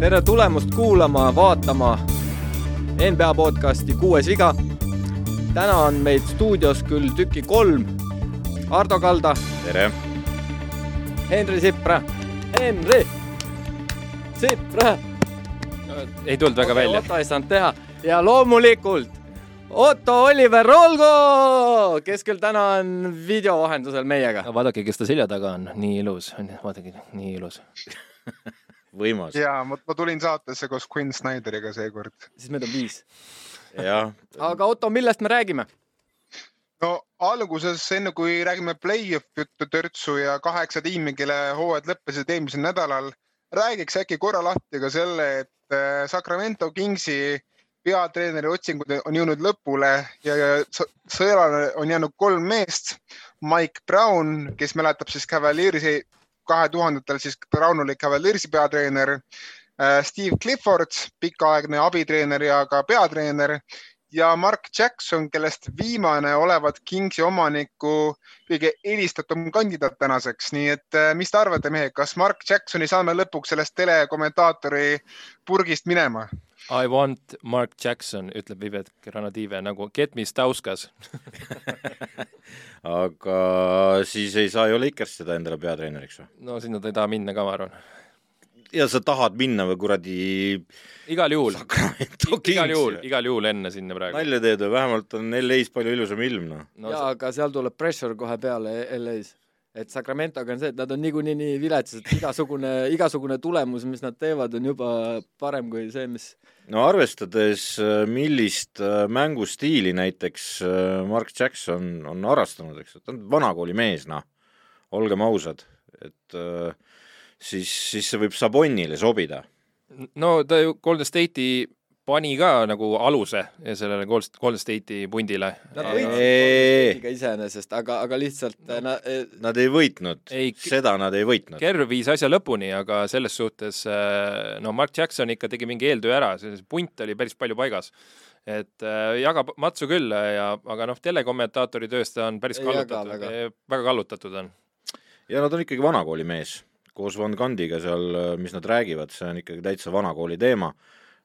tere tulemast kuulama, vaatama NBA podcasti Kuues viga. täna on meid stuudios küll tüki kolm. Ardo Kalda. tere. Henri Sipra. Henri Sipra. ei tulnud väga välja. Ei saanud teha ja loomulikult Otto Oliver Rolgo, kes küll täna on video vahendusel meiega. vaadake, kes ta selja taga on, nii ilus, vaadake, nii ilus võimas. ja ma, ma tulin saatesse koos Quinn Snyderiga seekord. siis meid on viis. jah. aga Otto, millest me räägime? no alguses, enne kui räägime play-off juttu törtsu ja kaheksa tiimi, kelle hooajad lõppesid eelmisel nädalal, räägiks äkki korra lahti ka selle, et äh, Sacramento Kingsi peatreeneri otsingud on jõudnud lõpule ja, ja sõelale on jäänud kolm meest. Mike Brown, kes mäletab siis Cavaliersi kahe tuhandetel siis Brown oli Cavaliersi peatreener. Steve Clifford, pikaaegne abitreener ja ka peatreener ja Mark Jackson, kellest viimane olevat Kingsi omaniku kõige eelistatum kandidaat tänaseks. nii et mis te arvate, mehed, kas Mark Jacksoni saame lõpuks sellest telekommentaatori purgist minema? I want Mark Jackson, ütleb Vivet Granadive nagu Get me Stauskas aga siis ei saa ju Lakers seda endale peatreeneriks või? no sinna ta ei taha minna ka, ma arvan. ja sa tahad minna või kuradi igal juhul, igal juhul, igal juhul enne sinna praegu. nalja teed või, vähemalt on LA-s palju ilusam ilm, noh no,. jaa, aga seal tuleb pressure kohe peale LA-s et Sacramentoga on see, et nad on niikuinii nii viletsad, et igasugune, igasugune tulemus, mis nad teevad, on juba parem kui see, mis no arvestades, millist äh, mängustiili näiteks äh, Mark Jackson on harrastanud, eks, ta on vanakooli mees, noh, olgem ausad, et äh, siis, siis see võib Sabonile sobida. no ta ju Golden State'i pani ka nagu aluse sellele Golden State'i pundile. Nad võitsid iseenesest, aga, aga lihtsalt no, na, nad ei võitnud, seda nad ei võitnud. Kerr viis asja lõpuni, aga selles suhtes no Mark Jackson ikka tegi mingi eeltöö ära, see punt oli päris palju paigas et äh, jagab matsu küll ja, aga noh, telekommentaatori tööst ta on päris ei kallutatud, väga. väga kallutatud on. ja nad on ikkagi vanakooli mees, koos Van Gandiga seal, mis nad räägivad, see on ikkagi täitsa vanakooli teema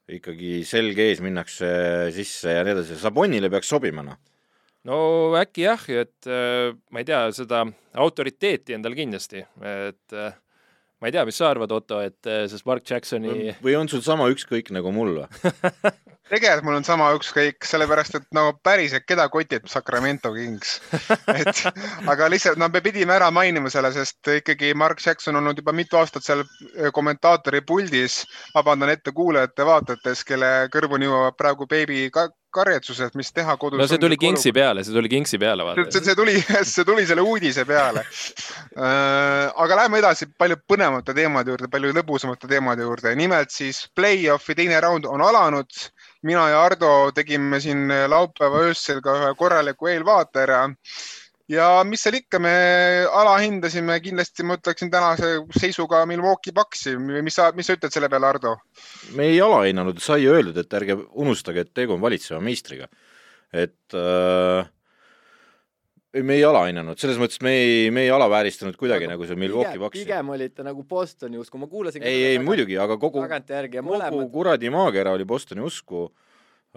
ikkagi selge ees minnakse sisse ja nii edasi, Sabonile peaks sobima, noh. no äkki jah, et äh, ma ei tea, seda autoriteeti endal kindlasti, et äh, ma ei tea, mis sa arvad, Otto, et äh, sest Mark Jacksoni või on sul sama ükskõik nagu mul või tegelikult mul on sama ükskõik, sellepärast et no päriselt, keda kotib Sacramento Kings et aga lihtsalt no me pidime ära mainima selle, sest ikkagi Mark Jackson on olnud juba mitu aastat seal äh, kommentaatori puldis. vabandan ette kuulajate-vaatajates, kelle kõrvuni jõuavad praegu beebi karjetsused, mis teha kodus. no see tuli Kingsi peale, see tuli Kingsi peale, vaata. see, tuli, see tuli selle uudise peale äh, aga läheme edasi palju põnevamate teemade juurde, palju lõbusamate teemade juurde. nimelt siis play-off'i teine raund on alanud mina ja Ardo tegime siin laupäeva öösel ka ühe korraliku eelvaate ära. Ja mis seal ikka, me alahindasime kindlasti, ma ütleksin tänase seisuga Milwaukee Bucksi. mis sa, mis sa ütled selle peale, Ardo? me ei alahinnanud, sai öeldud, et ärge unustage, et tegu on valitseva meistriga. et äh, me ei alahinnanud, selles mõttes me ei, me ei alavääristanud kuidagi nagu see Milwaukee Bucksi. pigem olite nagu Bostoni usku, ma kuulasin ei, ei muidugi, aga kogu, kogu kuradi maakera oli Bostoni usku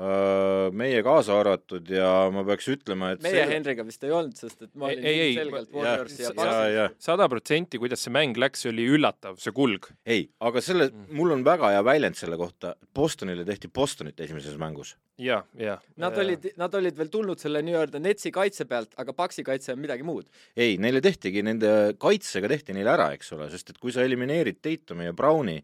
meie kaasa arvatud ja ma peaks ütlema, et meie selle... Henriga vist ei olnud, sest et ma olin ei, ei, selgelt Warriorsi ja Barsi. sada protsenti, kuidas see mäng läks, oli üllatav, see kulg. ei, aga selle mm., mul on väga hea väljend selle kohta, Bostonile tehti Bostonit esimeses mängus. ja, ja. Nad ja. olid, nad olid veel tulnud selle nii-öelda Netsi kaitse pealt, aga Paxi kaitse on midagi muud. ei, neile tehtigi, nende kaitsega tehti neile ära, eks ole, sest et kui sa elimineerid Tatumi ja Browni,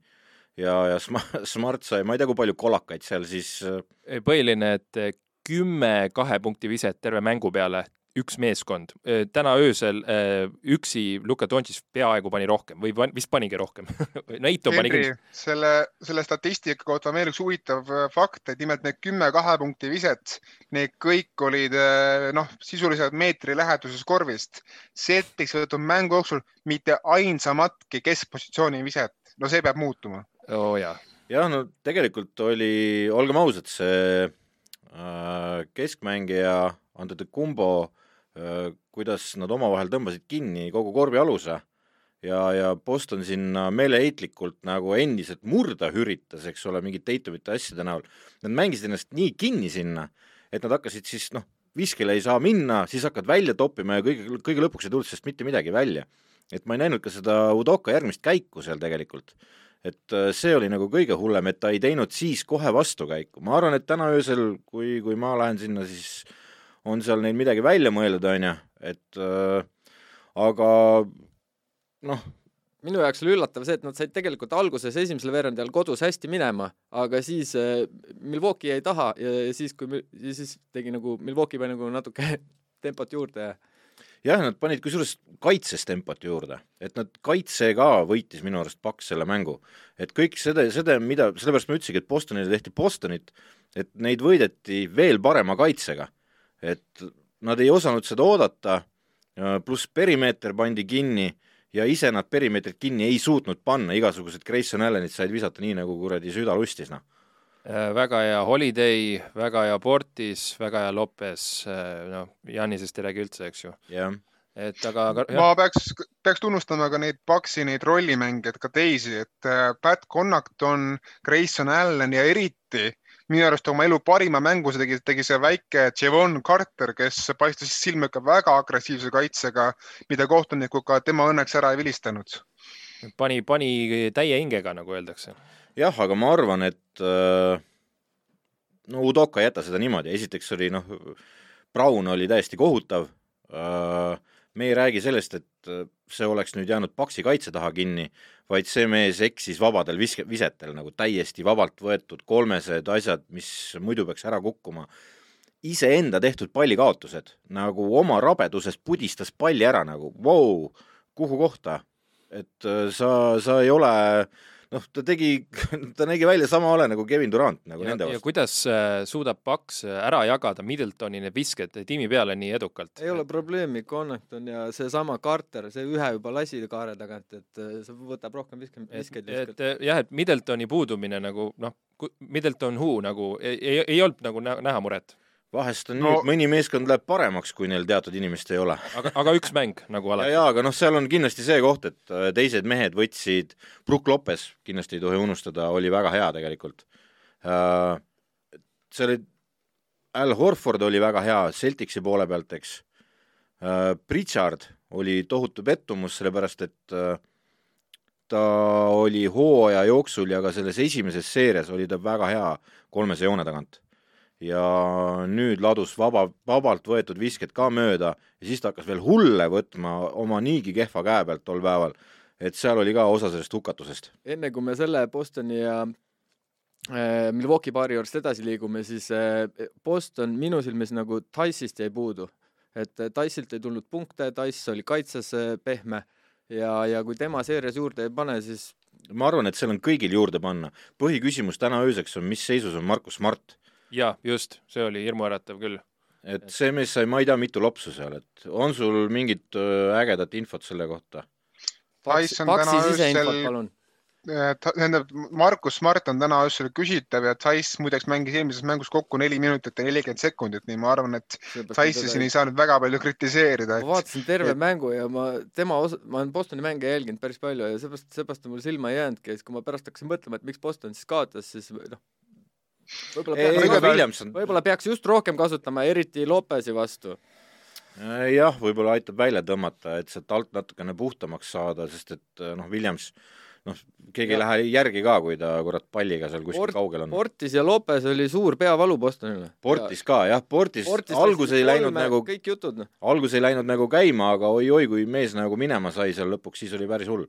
ja, ja Smart sai, ma ei tea, kui palju kolakaid seal siis. Äh, põhiline, et äh, kümme kahe punkti viset terve mängu peale, üks meeskond. Äh, täna öösel üksi Luka Dontšis peaaegu pani rohkem või vist panigi rohkem Neito pani küll. selle, selle statistika kohta veel üks huvitav fakt, et nimelt need kümme kahe punkti viset, need kõik olid noh, sisuliselt meetri läheduses korvist. Celtics võtab mängu jooksul mitte ainsamatki keskpositsiooni viset, no see peab muutuma oo oh, jaa. jah, no tegelikult oli, olgem ausad, see äh, keskmängija Antetokounmpo kuidas nad omavahel tõmbasid kinni kogu korvi aluse ja, ja Boston sinna meeleheitlikult nagu endiselt murda üritas, eks ole, mingite Tatumite asjade näol. Nad mängisid ennast nii kinni sinna, et nad hakkasid siis noh, viskele ei saa minna, siis hakkad välja toppima ja kõige, kõige lõpuks ei tulnud sellest mitte midagi välja. et ma ei näinud ka seda Udoka järgmist käiku seal tegelikult. Et äh, see oli nagu kõige hullem, et ta ei teinud siis kohe vastukäiku. ma arvan, et täna öösel, kui, kui ma lähen sinna, siis on seal neil midagi välja mõeldud, on ju, et äh, aga noh, minu jaoks oli üllatav see, et nad said tegelikult alguses esimesel veerandil kodus hästi minema, aga siis äh, Milwaukee jäi taha ja, ja siis, kui ja siis tegi nagu, Milwaukee pani nagu natuke tempot juurde ja jah, nad panid kusjuures kaitses tempot juurde, et nad kaitse ka võitis minu arust Paks selle mängu. et kõik seda, seda, mida, sellepärast ma ütlesingi, et Bostonile tehti Bostonit, et neid võideti veel parema kaitsega. et nad ei osanud seda oodata, pluss perimeeter pandi kinni ja ise nad perimeetrit kinni ei suutnud panna, igasugused Grayson Allanid said visata nii, nagu kuradi süda lustis, noh. Äh, väga hea Holiday, väga hea Portis, väga hea Lopez, äh, noh, Janisest ei räägi üldse, eks ju. jah et aga, aga ma peaks, peaks tunnustama ka neid Paxi neid rollimängijaid, ka teisi, et äh, Pat Connaughton, Grayson Allan ja eriti minu arust oma elu parima mängu see tegi, tegi see väike Javon Carter, kes paistis silma ikka väga agressiivse kaitsega, mida kohtunikud ka tema õnneks ära ei vilistanud. pani, pani täie hingega, nagu öeldakse. Jah, aga ma arvan, et äh, no Udoka ei jäta seda niimoodi, esiteks oli noh, Brown oli täiesti kohutav. Äh, me ei räägi sellest, et äh, see oleks nüüd jäänud paksi kaitse taha kinni, vaid see mees eksis vabadel viske, visetel nagu täiesti vabalt võetud kolmesed asjad, mis muidu peaks ära kukkuma. iseenda tehtud pallikaotused nagu oma rabeduses pudistas palli ära nagu vau kuhu kohta, et sa, sa ei ole äh, noh, ta tegi, ta nägi välja sama ole nagu Kevin Durant nagu ja, nende vastu. ja kuidas äh, suudab Paks äh, ära jagada Middletoni need visked tiimi peale nii edukalt? ei ole probleemi, Connaughton ja seesama Carter, see ühe juba lasi kaare tagant, et äh, see võtab rohkem viske, viskeid. et jah, et Middletoni puudumine nagu noh, Middleton who nagu ei, ei, ei olnud nagu näha muret vahest on no, nii, et mõni meeskond läheb paremaks, kui neil teatud inimest ei ole. aga, aga üks mäng nagu alati. jaa, aga noh, seal on kindlasti see koht, et äh, teised mehed võtsid, Brook Lopez, kindlasti ei tohi unustada, oli väga hea tegelikult uh,. see oli, Al Horford oli väga hea Celticsi poole pealt, eks uh,. Pritchard oli tohutu pettumus, sellepärast et ta oli hooaja jooksul ja ka selles esimeses seerias oli ta väga hea kolmese joone tagant ja nüüd ladus vaba, vabalt võetud visked ka mööda ja siis ta hakkas veel hulle võtma oma niigi kehva käe pealt tol päeval, et seal oli ka osa sellest hukatusest. enne kui me selle Bostoni ja äh, Milwaukee paari juurest edasi liigume, siis äh, Boston minu silmis nagu Tice'ist jäi puudu, et äh, Tice'ilt ei tulnud punkte, Tice oli kaitses äh, pehme ja, ja kui tema seerias juurde ei pane, siis ma arvan, et seal on kõigil juurde panna. põhiküsimus täna ööseks on, mis seisus on Markus Smart jaa, just, see oli hirmuäratav küll. et see mees sai ma ei tea mitu lopsu seal, et on sul mingit ägedat infot selle kohta? Tyson täna öösel tähendab, Markus Smart on täna öösel küsitav ja Tais muideks mängis eelmises mängus kokku neli minutit ja nelikümmend sekundit, nii ma arvan, et Taisi siin ei saa nüüd väga palju kritiseerida et.... ma vaatasin terve et... mängu ja ma tema osa, ma olen Bostoni mänge jälginud päris palju ja seepärast, seepärast on mul silma jäänudki ja siis, kui ma pärast hakkasin mõtlema, et miks Boston siis kaotas, siis noh, võib-olla peaks, võib-olla peaks just rohkem kasutama, eriti Lopesi vastu. Äh, jah, võib-olla aitab välja tõmmata, et sealt alt natukene puhtamaks saada, sest et äh, noh, Williams noh, keegi ja. ei lähe järgi ka, kui ta kurat palliga seal kuskil Port, kaugel on. Portis ja Lopes oli suur peavalu Bostonile. Portis ja. ka jah, Portis, Portis algus ei läinud nagu, kõik jutud noh. algus ei läinud nagu käima, aga oi-oi, kui mees nagu minema sai seal lõpuks, siis oli päris hull.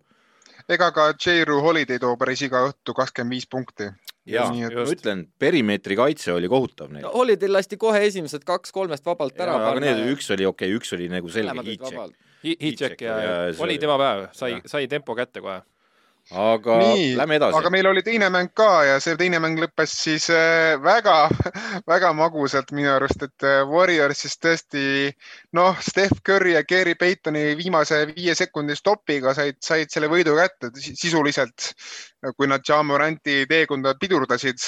Ega ka J-Ru Holiday toob päris iga õhtu kakskümmend viis punkti. Jaa, ma ütlen, perimeetri kaitse oli kohutav neil. Holiday lasti kohe esimesed kaks-kolmest vabalt ära aga need, üks oli okei okay,, üks oli nagu selge heat check. Heat check ja, ja, ja oli tema päev, sai, sai tempo kätte kohe aga Nii, lähme edasi. aga meil oli teine mäng ka ja see teine mäng lõppes siis väga-väga äh, magusalt minu arust, et äh, Warriors siis tõesti noh, Steph Curry ja Gary Paytoni viimase viie sekundi stopiga said, said selle võidu kätte sisuliselt, kui nad Jamoranti teekonda pidurdasid.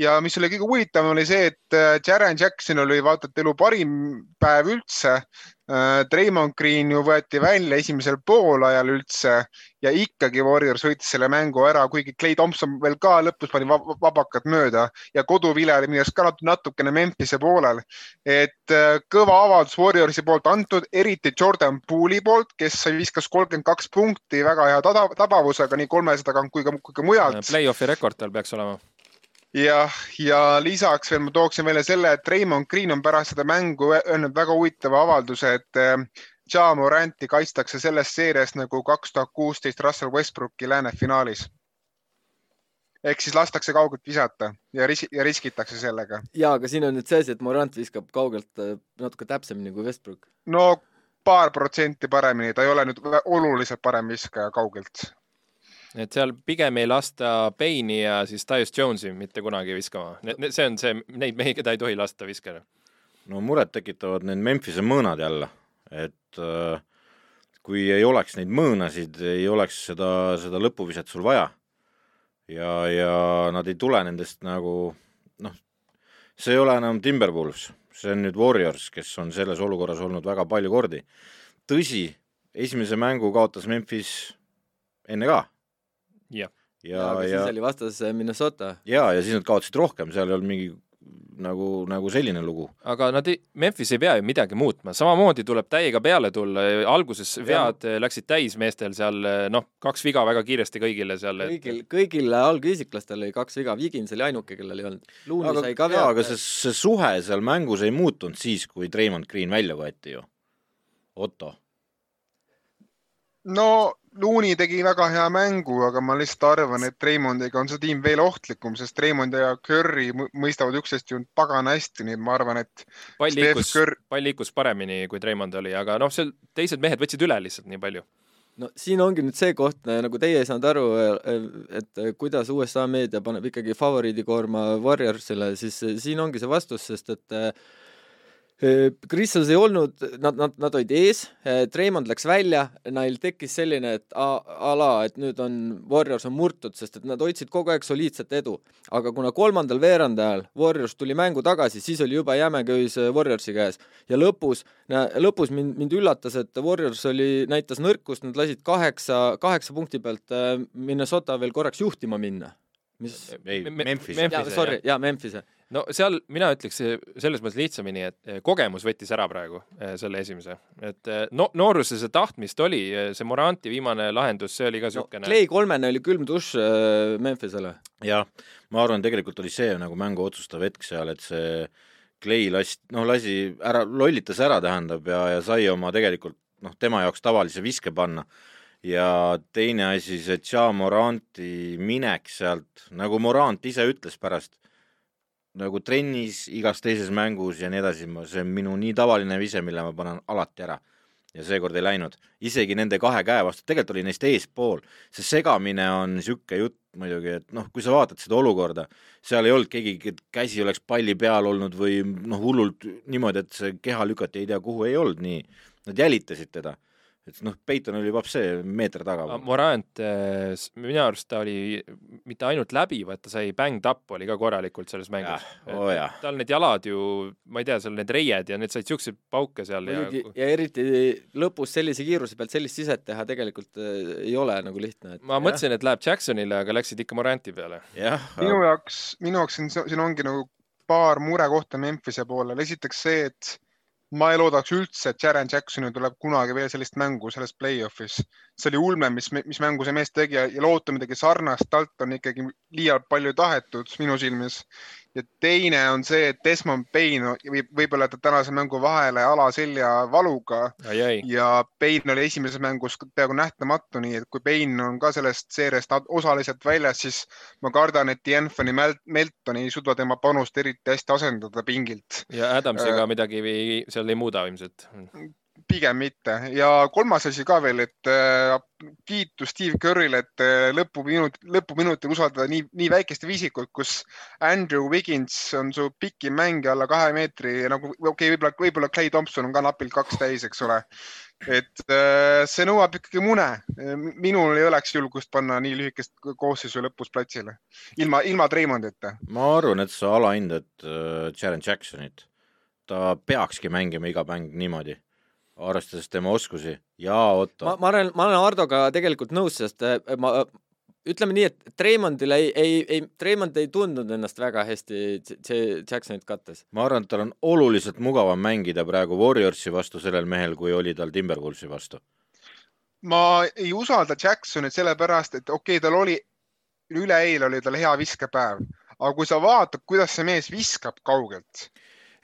Ja mis oli kõige huvitavam, oli see, et äh, Jaren Jackson oli vaata et elu parim päev üldse. Treimond Green ju võeti välja esimesel poolajal üldse ja ikkagi Warriors võitis selle mängu ära, kuigi Clay Thompson veel ka lõpus pani vabakad mööda ja koduvile oli minu arust ka natukene Memphise poolel. et kõva avaldus Warriorsi poolt antud, eriti Jordan Poole'i poolt, kes viskas kolmkümmend kaks punkti väga hea tabavusega nii kolmesada kui ka, kui ka mujalt. Play-off'i rekord tal peaks olema jah, ja lisaks veel ma tooksin välja selle, et Raymond Green on pärast seda mängu öelnud väga huvitava avalduse, et äh, Ja Moranti kaitstakse selles seerias nagu kaks tuhat kuusteist Russell Westbrooki läänefinaalis. ehk siis lastakse kaugelt visata ja ris-, ja riskitakse sellega. ja, aga siin on nüüd see asi, et Morant viskab kaugelt äh, natuke täpsemini kui Westbrook. no paar protsenti paremini, ta ei ole nüüd oluliselt parem viskaja kaugelt et seal pigem ei lasta Payne'i ja siis Tyus Jones'i mitte kunagi viskama. see on see, neid mehi, keda ei tohi lasta viskada. no muret tekitavad need Memphise mõõnad jälle, et äh, kui ei oleks neid mõõnasid, ei oleks seda, seda lõpuviset sul vaja. ja, ja nad ei tule nendest nagu noh, see ei ole enam Timberwolves, see on nüüd Warriors, kes on selles olukorras olnud väga palju kordi. tõsi, esimese mängu kaotas Memphis enne ka ja, ja, ja siis oli vastas Minnesota. ja, ja siis nad kaotasid rohkem, seal ei olnud mingi nagu, nagu selline lugu. aga nad ei, Memphis ei pea ju midagi muutma, samamoodi tuleb täiega peale tulla, alguses vead ja. läksid täis meestel seal, noh, kaks viga väga kiiresti kõigile seal. kõigil et..., kõigil algisiklastel oli kaks viga, Vigins oli ainuke, kellel ei olnud. aga, sai ka jaa, aga see, see suhe seal mängus ei muutunud siis, kui Treimond Green välja võeti ju. Otto. no Looney tegi väga hea mängu, aga ma lihtsalt arvan, et Raymondiga on see tiim veel ohtlikum, sest Raymond ja Curry mõistavad üksteist ju pagana hästi, nii et ma arvan, et pall liikus Curry..., pall liikus paremini, kui Raymond oli, aga noh, seal teised mehed võtsid üle lihtsalt nii palju. No siin ongi nüüd see koht, nagu teie ei saanud aru, et kuidas USA meedia paneb ikkagi favoriidikoorma Warriorsile, siis siin ongi see vastus, sest et Crystals ei olnud, nad, nad, nad olid ees, Treimond läks välja, neil tekkis selline, et a, a la, et nüüd on, Warriors on murtud, sest et nad hoidsid kogu aeg soliidset edu. aga kuna kolmandal veerandajal Warriors tuli mängu tagasi, siis oli juba jäme köis Warriorsi käes. ja lõpus, lõpus mind, mind üllatas, et Warriors oli, näitas nõrkust, nad lasid kaheksa, kaheksa punkti pealt Minnesota veel korraks juhtima minna mis ei, Memphise. jaa, sorry, jaa, Memphise no seal mina ütleks selles mõttes lihtsamini, et eh, kogemus võttis ära praegu eh, selle esimese, et eh, no nooruses see tahtmist oli, see Moranti viimane lahendus, see oli ka niisugune no, Clay kolmene oli külm dušš Memphisele. jah, ma arvan, tegelikult oli see nagu mängu otsustav hetk seal, et see Clay lasi, noh, lasi ära, lollitas ära, tähendab, ja, ja sai oma tegelikult noh, tema jaoks tavalise viske panna ja teine asi, see Ja Moranti minek sealt, nagu Morant ise ütles pärast, nagu trennis, igas teises mängus ja nii edasi, see on minu nii tavaline vise, mille ma panen alati ära. ja seekord ei läinud, isegi nende kahe käe vastu, tegelikult oli neist eespool, see segamine on niisugune jutt muidugi, et noh, kui sa vaatad seda olukorda, seal ei olnud keegi, käsi oleks palli peal olnud või noh, hullult niimoodi, et see keha lükati ei tea kuhu, ei olnud nii, nad jälitasid teda et noh, Peiton oli vaps see meeter taga. Morant, äh, minu arust ta oli mitte ainult läbi, vaid ta sai bänged up oli ka korralikult selles mängus. Oh, tal need jalad ju, ma ei tea, seal need reied ja need said siukseid pauke seal. ja, ja eriti lõpus sellise kiiruse pealt sellist siset teha tegelikult äh, ei ole nagu lihtne et.... ma ja. mõtlesin, et läheb Jacksonile, aga läksid ikka Moranti peale. minu jaoks, minu jaoks siin, siin ongi nagu paar murekohta Memphise poolel, esiteks see, et ma ei loodaks üldse, et Jaren Jacksonil tuleb kunagi veel sellist mängu selles play-off'is. see oli ulme, mis, mis mängu see mees tegi ja, ja loota midagi sarnast talt on ikkagi liialt palju tahetud minu silmis ja teine on see, et Desmond Payne võib, võib-olla jätab tänase mängu vahele alaselja valuga ai, ai. ja Payne oli esimeses mängus peaaegu nähtamatu, nii et kui Payne on ka sellest seeriast osaliselt väljas, siis ma kardan, et Anthony Melton ei suuda tema panust eriti hästi asendada pingilt. ja Adamsiga äh, midagi seal ei muuda ilmselt? Pigem mitte ja kolmas asi ka veel, et äh, kiitus Steve Curry'le, et äh, lõpuminut, lõpuminutil usaldada nii, nii väikest viisikut, kus Andrew Wiggins on su pikim mängija alla kahe meetri nagu okei okay,, võib-olla, võib-olla Clay Thompson on ka napilt kaks täis, eks ole. et äh, see nõuab ikkagi mune. minul ei oleks julgust panna nii lühikest koosseisu lõpus platsile ilma, ilma Treimondita. ma arvan, et sa alahindad Jaren Jacksonit. ta peakski mängima iga mäng niimoodi arvestades tema oskusi ja Otto. ma, ma arvan, ma olen Hardoga tegelikult nõus, sest äh, ma ütleme nii, et Treimondile ei, ei, ei, Treimond ei tundnud ennast väga hästi Jacksonit kattes. ma arvan, et tal on oluliselt mugavam mängida praegu Warriorsi vastu sellel mehel, kui oli tal Timberwolvesi vastu. ma ei usalda Jacksonit sellepärast, et okei okay,, tal oli, üleeile oli tal hea viskepäev, aga kui sa vaatad, kuidas see mees viskab kaugelt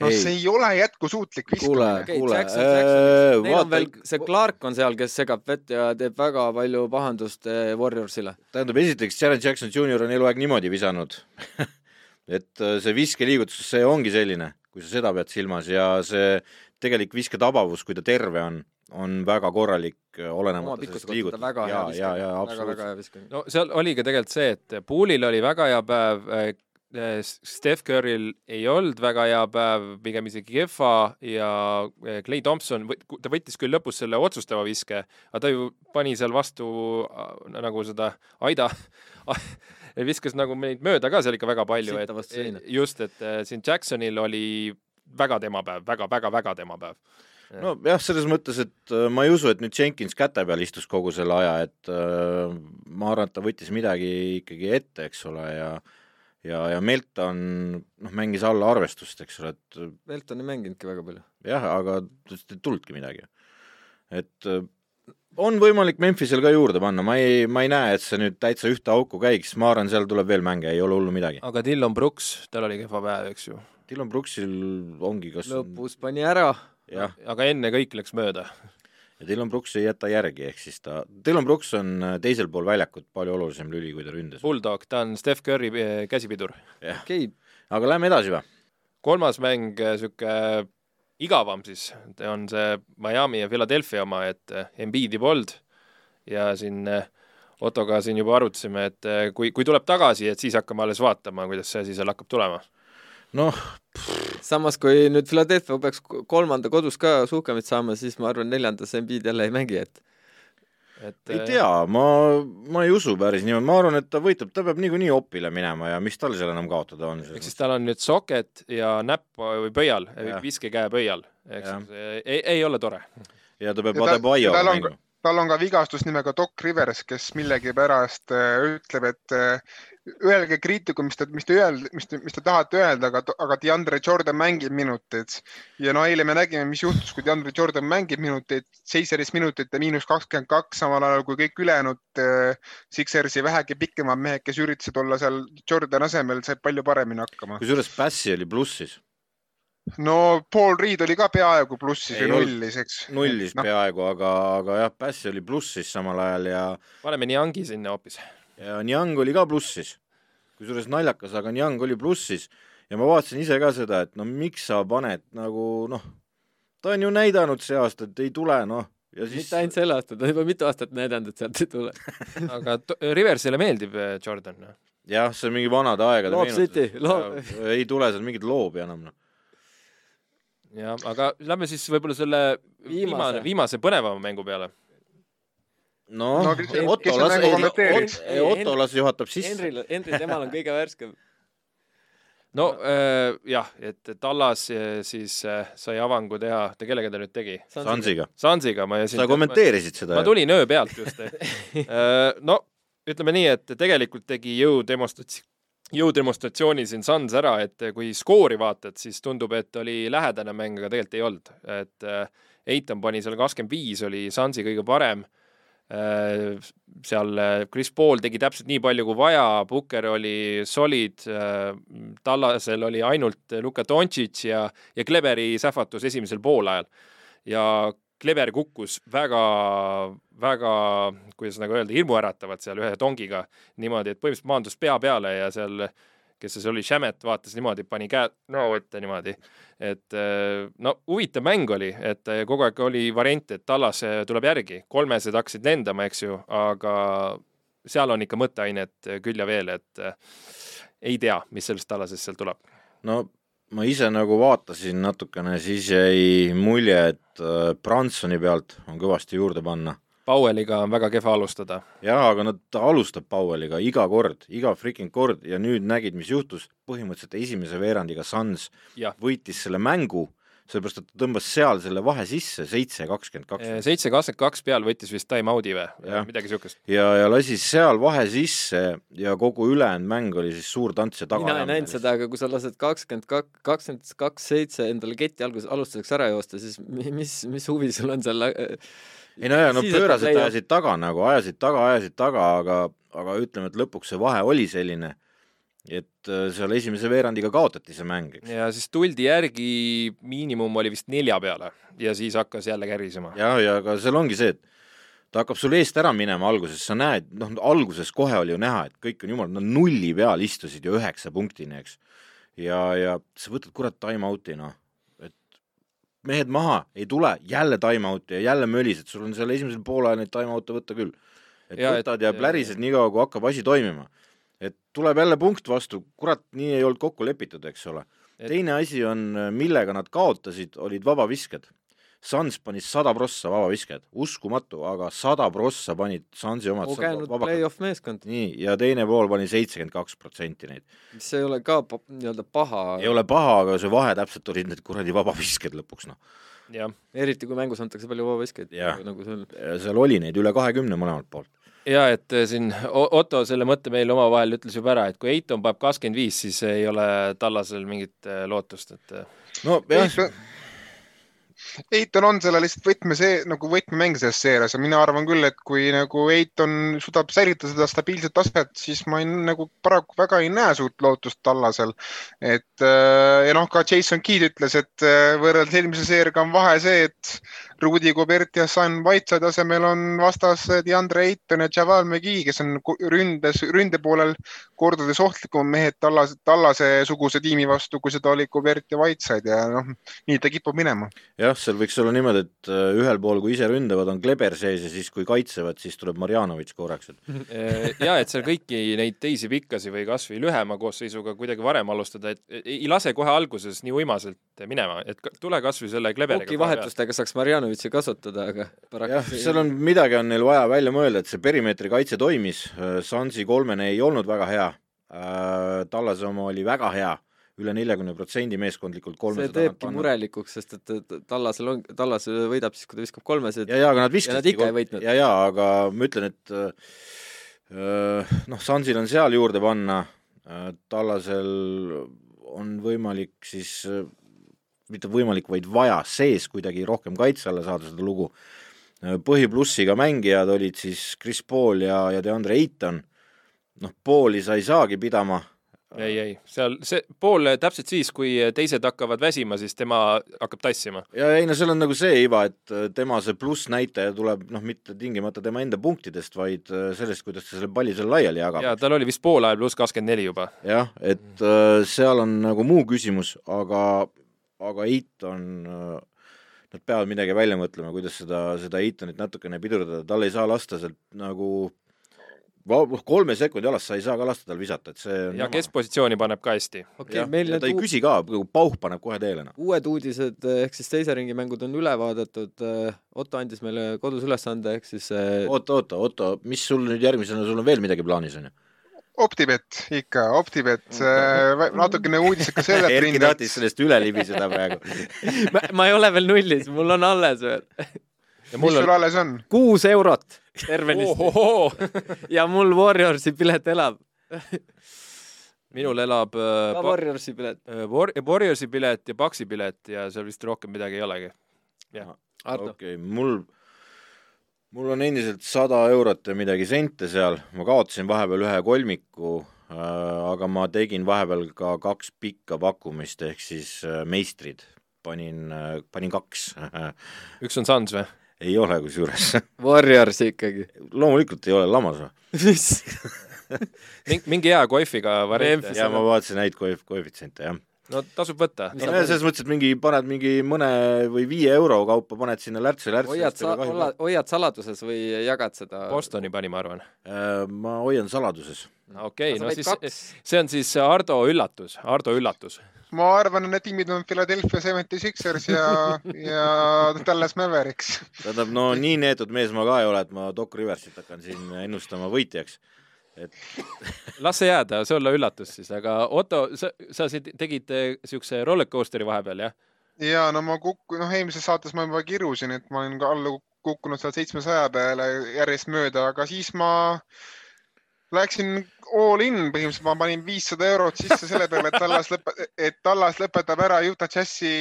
no ei. see ei ole jätkusuutlik viskamine. kuule, kuule äh,, neil on veel see Clark on seal, kes segab vett ja teeb väga palju pahandust äh, Warriorsile. tähendab, esiteks Jared Jackson Jr on eluaeg niimoodi visanud et äh, see viskeliigutus, see ongi selline, kui sa seda pead silmas ja see tegelik visketabavus, kui ta terve on, on väga korralik, äh, olenemata sellest liigutusest. ja, ja, ja absoluutselt. no seal oli ka tegelikult see, et Poolil oli väga hea päev, Steph Curry'l ei olnud väga hea päev, pigem isegi kehva ja Clay äh, Thompson, ta võttis küll lõpus selle otsustava viske, aga ta ju pani seal vastu äh, nagu seda aida viskas nagu meid mööda ka seal ikka väga palju, et just, et siin Jacksonil oli väga tema päev väga,, väga-väga-väga tema päev. Nojah, selles mõttes, et ma ei usu, et nüüd Jenkins käte peal istus kogu selle aja, et äh, ma arvan, et ta võttis midagi ikkagi ette, eks ole, ja äh, ja, ja Melton noh, mängis alla arvestust, eks ole, et Melton ei mänginudki väga palju. jah, aga ei tulnudki midagi. et äh, on võimalik Memphisel ka juurde panna, ma ei, ma ei näe, et see nüüd täitsa ühte auku käiks, ma arvan, seal tuleb veel mänge, ei ole hullu midagi. aga Dillon Brooks, tal oli kehva päev, eks ju? Dillon Brooksil ongi kas lõpus pani ära. aga enne kõik läks mööda ja Dylan Brooks ei jäta järgi, ehk siis ta, Dylan Brooks on äh, teisel pool väljakut palju olulisem lüli, kui ta ründas. Bulldog, ta on Steph Curry äh, käsipidur. okei aga lähme edasi või? kolmas mäng, niisugune äh, igavam siis, on see Miami ja Philadelphia oma, et Embiidi polnud ja siin Ottoga siin juba arutasime, et kui, kui tuleb tagasi, et siis hakkame alles vaatama, kuidas see asi seal hakkab tulema. Noh, samas kui nüüd Philadelphia peaks kolmanda kodus ka suhkamit saama, siis ma arvan, neljandas Embiid jälle ei mängi, et et ei tea, ma, ma ei usu päris niimoodi, ma arvan, et ta võitleb, ta peab niikuinii opile minema ja mis tal seal enam kaotada on. ehk siis tal on nüüd soket ja näpp või pöial, viskekäe pöial, ehk siis ei, ei ole tore. ja ta peab Adebayoga mängima tal on ka vigastus nimega Doc Rivers, kes millegipärast äh, ütleb, et äh, öelge kriitikud, mis te, mis te öelda, mis te, mis te tahate öelda, aga, aga DeAndre Jordan mängib minuteid. ja no eile me nägime, mis juhtus, kui DeAndre Jordan mängib minuteid, seitseteist minutit ja miinus kakskümmend kaks, samal ajal kui kõik ülejäänud äh, Sixersi vähegi pikemad mehed, kes üritasid olla seal Jordan asemel, said palju paremini hakkama. kusjuures Bassi oli plussis no Paul Reed oli ka peaaegu plussis või nullis, eks. nullis no. peaaegu, aga, aga jah, Bass oli plussis samal ajal ja. paneme Niangi sinna hoopis. Ja Niang oli ka plussis. kusjuures naljakas, aga Niang oli plussis ja ma vaatasin ise ka seda, et no miks sa paned nagu noh, ta on ju näidanud see aasta, et ei tule, noh ja siis mitte ainult sel aastal, ta on juba mitu aastat näidanud, et sealt ei tule aga Riversile meeldib eh, Jordan? Noh. jah, see on mingi vanade aegade Loob City, loob. ei tule seal mingit loobi enam, noh jah, aga lähme siis võib-olla selle viimase, viimase põnevama mängu peale. Noh no, no, Otto las, Otto las juhatab sisse. Henril, Henri, temal on kõige värskem. no äh, jah, et Tallas äh, siis äh, sai avangu teha, ta kellega ta nüüd tegi? Sansiga. Sansiga, ma sa kommenteerisid seda? ma tulin öö pealt just äh, no ütleme nii, et tegelikult tegi jõudemonstratsiooni jõudemonstratsiooni siin Suns ära, et kui skoori vaatad, siis tundub, et oli lähedane mäng, aga tegelikult ei olnud. et Eitan pani seal kakskümmend viis, oli Sunsi kõige parem. Seal Chris Paul tegi täpselt nii palju kui vaja, Booker oli solid, Tallasel oli ainult Luka Doncic ja, ja Kleberi sähvatus esimesel poolajal. ja Kleber kukkus väga, väga, kuidas nagu öelda, hirmuäratavalt seal ühe tongiga niimoodi, et põhimõtteliselt maandus pea peale ja seal kes see oli, Shamet vaatas niimoodi, pani käed näo ette niimoodi. et äh, no huvitav mäng oli, et äh, kogu aeg oli variant, et Tallas tuleb järgi, kolmesed hakkasid lendama, eks ju, aga seal on ikka mõtteainet küll ja veel, et ei tea, mis sellest Tallasest seal tuleb. no ma ise nagu vaatasin natukene, siis jäi mulje, et Bransoni pealt on kõvasti juurde panna Powelliga on väga kehva alustada. jaa, aga no ta alustab Powelliga iga kord, iga freaking kord ja nüüd nägid, mis juhtus, põhimõtteliselt esimese veerandiga Suns ja. võitis selle mängu, sellepärast et ta tõmbas seal selle vahe sisse, seitse kakskümmend kaks. seitse kakskümmend kaks peal võttis vist time-out'i või, midagi niisugust. ja, ja lasi seal vahe sisse ja kogu ülejäänud mäng oli siis suur tants ja taga. mina ei näinud seda, aga kui sa lased kakskümmend kaks, kakskümmend kaks seitse endale keti alguses alustuseks ära joosta, siis mis, mis huvi sul on seal ei no jaa, no pöörasid ajasid taga nagu, ajasid taga, ajasid taga, aga, aga ütleme, et lõpuks see vahe oli selline, et äh, seal esimese veerandiga kaotati see mäng, eks. ja siis tuldi järgi, miinimum oli vist nelja peale ja siis hakkas jälle kärisema. ja, ja aga seal ongi see, et ta hakkab sul eest ära minema alguses, sa näed, noh, alguses kohe oli ju näha, et kõik on jumal, no nulli peal istusid ju üheksa punktini, eks. ja, ja sa võtad kurat time-out'i, noh mehed maha, ei tule, jälle time-out'i ja jälle mölised, sul on seal esimesel poolajal neid time-out'e võtta küll. et ja, võtad et, ja plärised niikaua, kui hakkab asi toimima. et tuleb jälle punkt vastu, kurat, nii ei olnud kokku lepitud, eks ole. teine asi on, millega nad kaotasid, olid vabavisked Suns pani sada prossa vabavisked, uskumatu, aga sada prossa panid Sunsi omad kogenud play-off meeskond. nii, ja teine pool pani seitsekümmend kaks protsenti neid. mis ei ole ka nii-öelda paha. ei ole paha, aga see vahe täpselt olid need kuradi vabavisked lõpuks, noh. jah. eriti kui mängus antakse palju vabaviskeid. nagu seal. seal oli neid üle kahekümne mõlemalt poolt ja et äh, siin Otto selle mõtte meile omavahel ütles juba ära, et kui Eiton paneb kakskümmend viis, siis ei ole Tallasel mingit äh, lootust, et äh, no jah Eiton on selle lihtsalt võtme see nagu võtmemäng selles seerias ja mina arvan küll, et kui nagu Eiton suudab säilitada seda stabiilset taset, siis ma ei, nagu paraku väga ei näe suurt lootust tallasel. et äh, ja noh, ka Jason Keed ütles, et äh, võrreldes eelmise seeriaga on vahe see, et Rudi Gobert ja San Whiteside asemel on vastas DeAndre Ayton ja Javal McGee, kes on ründes, ründe poolel kordades ohtlikumad mehed Tallase, Tallase-suguse tiimi vastu, kui seda oli Gobert ja Whiteside ja noh, nii ta kipub minema. jah, seal võiks olla niimoodi, et äh, ühel pool, kui ise ründavad, on Kleber sees ja siis, kui kaitsevad, siis tuleb Marjanovic korraks, et äh, ja et seal kõiki neid teisi pikkasi või kas või lühema koosseisuga kuidagi varem alustada, et ei lase kohe alguses nii uimaselt minema, et tule kas või selle Kleberiga vahetustega saaks Marjanovic Ivanovici kasutada, aga paraku jah, seal on, midagi on neil vaja välja mõelda, et see perimeetri kaitse toimis, Sansi kolmene ei olnud väga hea, äh, Tallase oma oli väga hea, üle neljakümne protsendi meeskondlikult kolmesed see teebki murelikuks, sest et Tallasel on, Tallas võidab siis, kui ta viskab kolmesed. ja, ja aga nad viskasidki kolm... ja, ja aga ma ütlen, et äh, noh, Sansil on seal juurde panna, äh, Tallasel on võimalik siis mitte võimalik, vaid vaja sees kuidagi rohkem kaitse alla saada seda lugu. põhiplussiga mängijad olid siis Chris Paul ja, ja DeAndre Ayton. noh, Pauli sa ei saagi pidama. ei, ei, seal see pool täpselt siis, kui teised hakkavad väsima, siis tema hakkab tassima. ja ei no seal on nagu see iva, et tema see plussnäitaja tuleb noh, mitte tingimata tema enda punktidest, vaid sellest, kuidas ta selle palli seal laiali jagab. ja tal oli vist pool ajal pluss kakskümmend neli juba. jah, et seal on nagu muu küsimus, aga aga Eiton, nad peavad midagi välja mõtlema, kuidas seda, seda Eitonit natukene pidurdada, tal ei saa lasta sealt nagu kolme sekundi alast sa ei saa ka lasta tal visata, et see ja nama. keskpositsiooni paneb ka hästi. Okay, ta ei küsi ka, pauh paneb kohe teele. Noh. uued uudised ehk siis teise ringi mängud on üle vaadatud, Otto andis meile kodus ülesande, ehk siis oota, oota, Otto, mis sul nüüd järgmisena, sul on veel midagi plaanis, on ju? Optibet ikka, Optibet äh,, natukene uudised ka selle Erki tahtis sellest üle libiseda praegu ma, ma ei ole veel nullis, mul on alles veel. Ja mis sul on... alles on? kuus eurot tervenisti ja mul Warriorsi pilet elab minul elab äh, ka Warriorsi pilet äh,. War-, Warriorsi pilet ja Paxi pilet ja seal vist rohkem midagi ei olegi. jah. okei okay,, mul mul on endiselt sada eurot ja midagi sente seal, ma kaotasin vahepeal ühe kolmiku äh,, aga ma tegin vahepeal ka kaks pikka pakkumist, ehk siis äh, meistrid, panin äh,, panin kaks üks on Suns või? ei ole kusjuures Warriors ikkagi? loomulikult ei ole, lammas või? mis mingi, hea koefiga variant ja ma vaatasin häid koef-, koefitsiente jah. No tasub võtta. no selles mõttes, et mingi paned mingi mõne või viie euro kaupa paned sinna lärtsi lärtsi. hoiad sa, hoiad saladuses või jagad seda? Bostoni pani, ma arvan. Äh, ma hoian saladuses. okei okay,, no siis kaks. see on siis Ardo üllatus, Ardo üllatus. ma arvan, et need tiimid on Philadelphia Seventy Sixers ja, ja Dallas Mavericks. tähendab, no nii neetud mees ma ka ei ole, et ma Doc Riversit hakkan siin ennustama võitjaks. Et las see jääda, see olla üllatus siis, aga Otto, sa, sa tegid eh, siukse rollercoaster'i vahepeal, jah? ja no ma kukku-, noh, eelmises saates ma juba kirusin, et ma olen ka alla kukkunud seal seitsmesaja peale järjest mööda, aga siis ma läksin all in, põhimõtteliselt ma panin viissada eurot sisse selle peale, et Tallas lõpe-, et Tallas lõpetab ära Utah Jazzi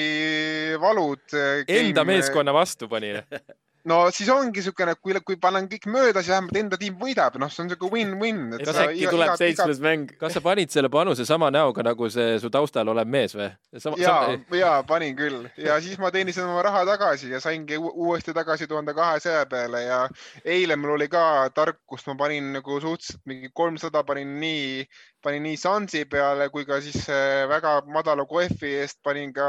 valud. Enda meeskonna vastu pani. no siis ongi niisugune, kui, kui panen kõik mööda, siis vähemalt enda tiim võidab, noh, see on niisugune win-win. kas äkki tuleb seitsmes mäng? kas sa panid selle panuse sama näoga nagu see su taustal olev mees või? ja, ja panin küll ja siis ma teenisin oma raha tagasi ja saingi uu- uuesti tagasi tuhande kahesaja peale ja eile mul oli ka tarkust, ma panin nagu suhteliselt mingi kolmsada panin nii, panin nii Sansi peale kui ka siis äh, väga madala koefi eest panin ka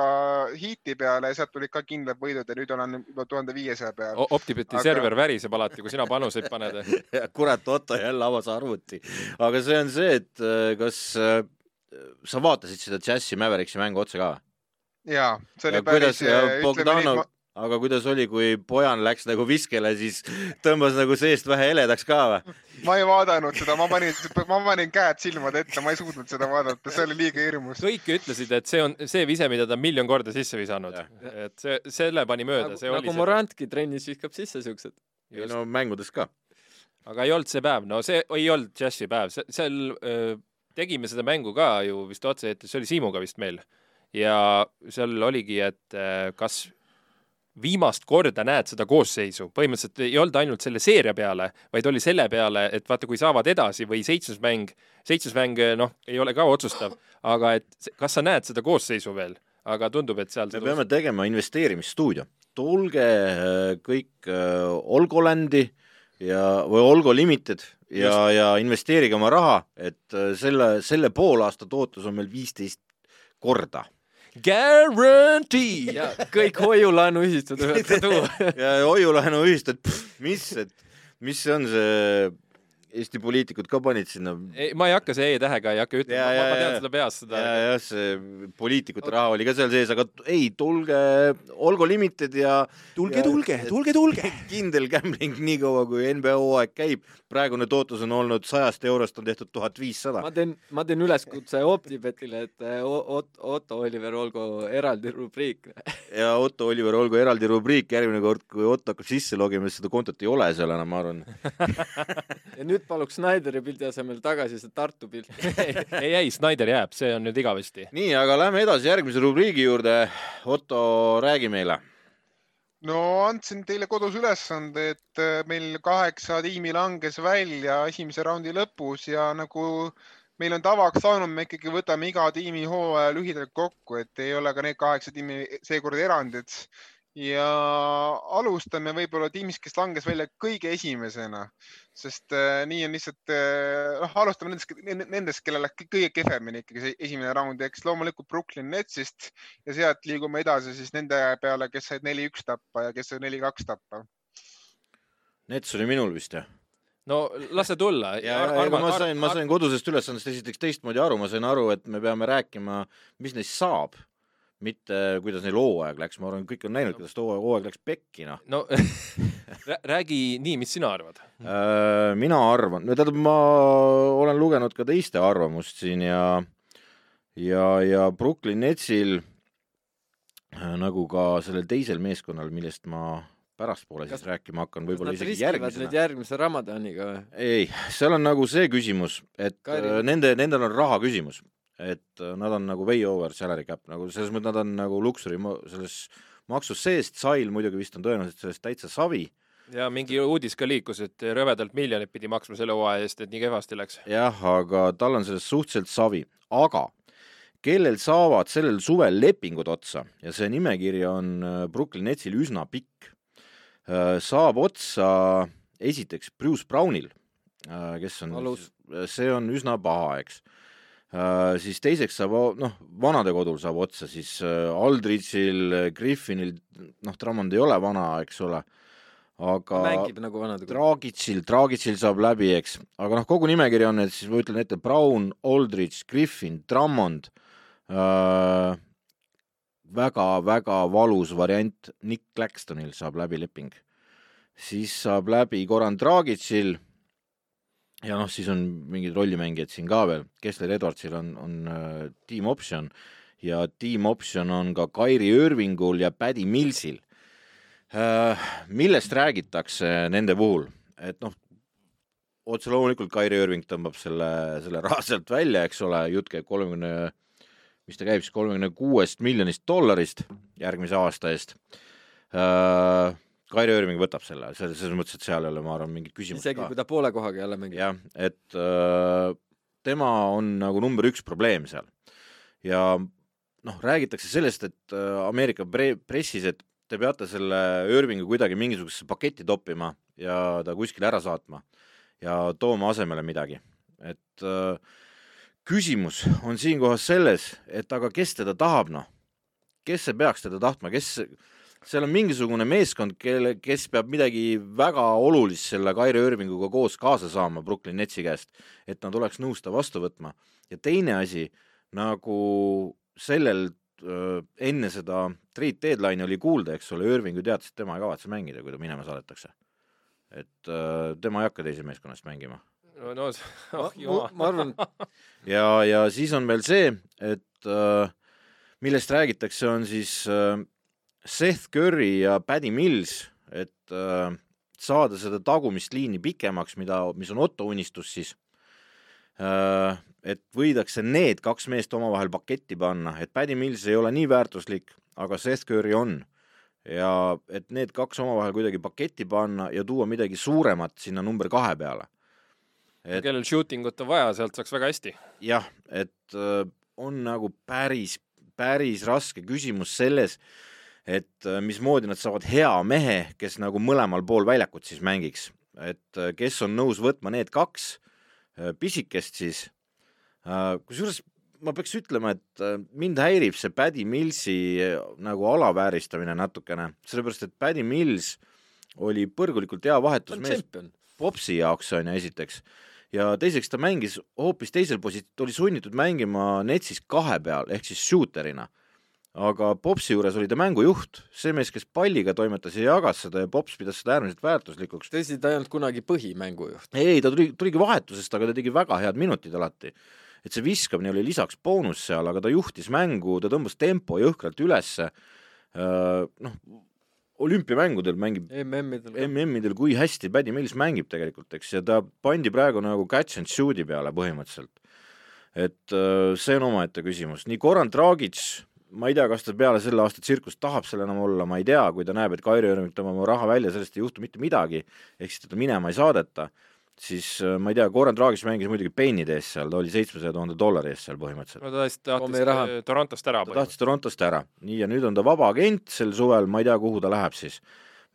Heati peale ja sealt tulid ka kindlad võidud ja nüüd olen juba tuhande viiesaja peal. Optibeti Aga- server väriseb alati, kui sina panuseid paned. kurat, Otto jälle avas arvuti. aga see on see, et äh, kas äh, sa vaatasid seda Jazzi Mavericksi mängu otsa ka? ja see oli Ja kuidas- päris, ja ütleme nii, Bogdanov- aga kuidas oli, kui Bojan läks nagu viskele, siis tõmbas nagu seest vähe heledaks ka või? ma ei vaadanud seda, ma panin, ma panin käed silmade ette, ma ei suutnud seda vaadata, see oli liiga hirmus. kõik ütlesid, et see on see vise, mida ta on miljon korda sisse visanud. et see, selle pani mööda, nagu, see oli nagu. Morantki trennis viskab sisse siuksed. Just. no mängudes ka. aga ei olnud see päev, no see ei olnud džässi päev, seal öö, tegime seda mängu ka ju vist otse-eetris, see oli Siimuga vist meil. ja seal oligi, et kas viimast korda näed seda koosseisu, põhimõtteliselt ei olnud ainult selle seeria peale, vaid oli selle peale, et vaata, kui saavad edasi või seitsmes mäng, seitsmes mäng, noh, ei ole ka otsustav, aga et kas sa näed seda koosseisu veel, aga tundub, et seal me peame tegema investeerimisstuudio. tulge äh, kõik äh, Olgolandi ja, või Olgo Limited ja, ja investeerige oma raha, et äh, selle, selle poolaasta tootlus on meil viisteist korda. guarantee. ja kõik hoiulaenuühistud võivad ka tuua. ja hoiulaenuühistud, mis, et mis see on see, Eesti poliitikud ka panid sinna ei, ma ei hakka see E-tähega ei hakka Ja, ütlema, ja, ma ja. tean seda peast seda. ja, jah, see poliitikute raha oli ka seal sees, aga ei, tulge Olgo Limited ja tulge, Ja- tulge, tulge, tulge. kindel gambling nii kaua, kui NBA hooaeg käib. Praegune tootlus on olnud sajast eurost on tehtud tuhat viissada ma. teen, ma teen üleskutse Optibetile, et eh, O- Ot-, Otto Oliver olgu eraldi rubriik. ja Otto Oliver olgu eraldi rubriik järgmine kord, kui Otto hakkab sisse logima, siis seda kontot ei ole seal enam, ma arvan. ja nüüd paluks Snyderi pildi asemel tagasi see Tartu pilt. ei, ei, Snyder jääb, see on nüüd igavesti. nii, aga lähme edasi järgmise rubriigi juurde. Otto, räägi meile. No andsin teile kodus ülesande, et äh, meil kaheksa tiimi langes välja esimese raundi lõpus ja nagu meil on tavaks saanud, me ikkagi võtame iga tiimi hooaja lühidalt kokku, et ei ole ka need kaheksa tiimi seekord erandid. Ja alustame võib-olla tiimist, kes langes välja kõige esimesena, sest äh, nii on lihtsalt äh,, noh, alustame nendest, nendest, kellel läks kõige kehvemini ikkagi see esimene raund, eks loomulikult Brooklyn Netsist ja sealt liigume edasi siis nende peale, kes said neli-üks tappa ja kes said neli-kaks tappa. Nets oli minul vist jah? no lase tulla. ja, ja, ja ma sain, ma sain kodusest ülesandest esiteks teistmoodi aru, ma sain aru, et me peame rääkima, mis neist saab, mitte kuidas neil hooaeg läks, ma arvan, kõik on näinud, kuidas too hooaeg läks pekki, noh. no rää- räägi nii, mis sina arvad. Äh, mina arvan, no tähendab, ma olen lugenud ka teiste arvamust siin ja ja, ja Brooklyn Netsil äh, nagu ka sellel teisel meeskonnal, millest ma pärastpoole siis rääkima hakkan, võib-olla isegi järgmisena nüüd. järgmise Ramadaniga või? ei, seal on nagu see küsimus, et Kairi- äh, nende, nendel on raha küsimus, et äh, nad on nagu way over salary cap nagu selles mõttes nad on nagu luksuri selles maksus seest, Sail muidugi vist on tõenäoliselt sellest täitsa savi ja mingi uudis ka liikus, et rõvedalt miljonit pidi maksma selle hooaja eest, et nii kehvasti läks. jah, aga tal on sellest suhteliselt savi, aga kellel saavad sellel suvel lepingud otsa ja see nimekiri on äh, Brooklyn Netsil üsna pikk, saab otsa esiteks Bruce Brownil, kes on see on üsna paha, eks. Siis teiseks saab, noh, vanadekodul saab otsa, siis äh, Aldridge'il, Griffinil, noh, Drummond ei ole vana, eks ole, aga mängib nagu vanad. Dragicil, Dragicil saab läbi, eks, aga noh, kogu nimekiri on, et siis ma ütlen ette Brown, Aldridge, Griffin, Drummond äh,. väga-väga valus variant, Nick Claxtonil saab läbi leping, siis saab läbi Goran Dragicil. Ja noh, siis on mingid rollimängijad siin ka veel, Kessler Edwardsil on, on äh, team option ja team option on ka Kairi Irvingul ja Paddy Millsil äh,. millest räägitakse nende puhul, et noh, otse loomulikult Kairi Irving tõmbab selle, selle raha sealt välja, eks ole, jutt käib kolmekümne, mis ta käib siis kolmekümne kuuest miljonist dollarist järgmise aasta eest äh,. Kairi Irving võtab selle, selles, mõttes, et seal ei ole, ma arvan, mingit küsimust isegi ka. kui ta poole kohaga jälle mängib. jah, et äh, tema on nagu number üks probleem seal. Ja noh, räägitakse sellest, et äh, Ameerika pre pressis, et te peate selle Irvingu kuidagi mingisugusesse paketti toppima ja ta kuskile ära saatma ja tooma asemele midagi, et äh, küsimus on siinkohas selles, et aga kes teda tahab, noh, kes see peaks teda tahtma, kes, seal on mingisugune meeskond, kelle, kes peab midagi väga olulist selle Kairi Irvinguga koos kaasa saama Brooklyn Netsi käest, et nad oleks nõus ta vastu võtma. ja teine asi, nagu sellel enne seda trade deadline'i oli kuulda, eks ole, Irving ju teatas, et tema ei kavatse mängida, kui ta minema saadetakse. et tema ei hakka teise meeskonnast mängima no, no oh, ma, jumal. ma arvan, ja, ja siis on veel see, et millest räägitakse, on siis äh, Seth Curry ja Paddy Mills, et äh, saada seda tagumist liini pikemaks, mida, mis on Otto unistus siis äh,. et võidakse need kaks meest omavahel paketti panna, et Paddy Mills ei ole nii väärtuslik, aga Seth Curry on ja et need kaks omavahel kuidagi paketti panna ja tuua midagi suuremat sinna number kahe peale. et kellel shooting ut on vaja, sealt saaks väga hästi. jah, et äh, on nagu päris, päris raske küsimus selles, et äh, mismoodi nad saavad hea mehe, kes nagu mõlemal pool väljakut siis mängiks, et äh, kes on nõus võtma need kaks äh, pisikest siis. kusjuures ma peaks ütlema, et mind häirib see Paddy Millsi nagu alavääristamine natukene, sellepärast et Paddy Mills oli põrgulikult hea vahetusmees. Popsi jaoks on ju esiteks ja teiseks ta mängis hoopis teisel posi-, ta oli sunnitud mängima netsis kahe peal ehk siis shooter'ina. Aga Popsi juures oli ta mängujuht, see mees, kes palliga toimetas ja jagas seda ja Pops pidas seda äärmiselt väärtuslikuks. tõsi, ta ei olnud kunagi põhimängujuht. ei, ta tuli, tuligi vahetusest, aga ta tegi väga head minutid alati. et see viskamine oli lisaks boonus seal, aga ta juhtis mängu, ta tõmbas tempo jõhkralt ülesse. noh, olümpiamängudel mängib MM-idel. MM-idel, kui hästi Paddy Mills mängib tegelikult, eks, ja ta pandi praegu nagu catch and shoot'i peale põhimõtteliselt. et see on omaette küsimus, nii Goran Dragic, ma ei tea, kas ta peale selle aasta tsirkust tahab seal enam olla, ma ei tea, kui ta näeb, et Kairi Irving tõmbab oma raha välja, sellest ei juhtu mitte midagi, ehk siis teda minema ei saadeta, siis äh, ma ei tea, Goran Dragic mängis muidugi pennide eest seal, ta oli seitsmesaja tuhande dollari eest seal põhimõtteliselt. no ta raha. tahtis Torontost ära ta tahtis Torontost ära, nii ja nüüd on ta vaba agent sel suvel, ma ei tea, kuhu ta läheb siis.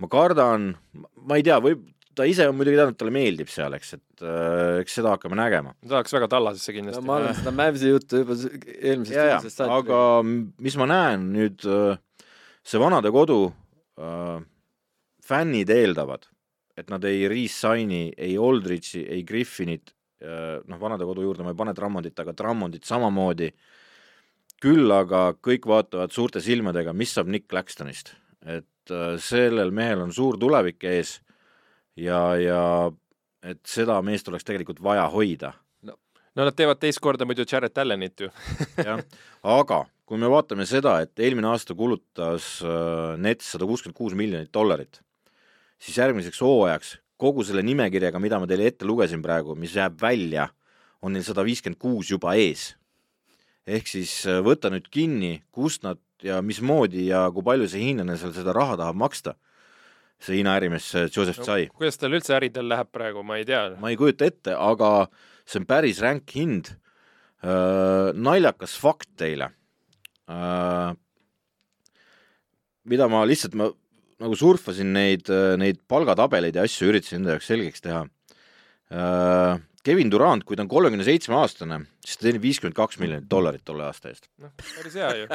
ma kardan, ma ei tea, võib, ta ise on muidugi teadnud, et talle meeldib seal, eks, et äh, eks seda hakkame nägema. ta tahaks väga tallasesse no kindlasti. ma olen seda Mavsi juttu juba eelmisest sügisest, saati aga mis ma näen nüüd, see vanadekodu äh, fännid eeldavad, et nad ei re-sign'i ei Aldridge'i, ei Griffinit äh,, noh, vanadekodu juurde ma ei pane Drummondit, aga Drummondit samamoodi. küll aga kõik vaatavad suurte silmadega, mis saab Nick Claxtonist, et äh, sellel mehel on suur tulevik ees ja, ja et seda meest oleks tegelikult vaja hoida no nad teevad teist korda muidu Jared Allanit ju. jah, aga kui me vaatame seda, et eelmine aasta kulutas äh, Nets sada kuuskümmend kuus miljonit dollarit, siis järgmiseks hooajaks kogu selle nimekirjaga, mida ma teile ette lugesin praegu, mis jääb välja, on neil sada viiskümmend kuus juba ees. ehk siis äh, võta nüüd kinni, kust nad ja mismoodi ja kui palju see hiinlane seal seda raha tahab maksta, see Hiina ärimees Joseph Tsai. no, kuidas tal üldse äridel läheb praegu, ma ei tea. ma ei kujuta ette, aga see on päris ränk hind. Naljakas fakt teile. Mida ma lihtsalt, ma nagu surfasin neid, neid palgatabeleid ja asju, üritasin enda jaoks selgeks teha Kevin Durant, kui ta on kolmekümne seitsme aastane, siis ta teenib viiskümmend kaks miljonit dollarit tolle aasta eest. noh, päris hea ju.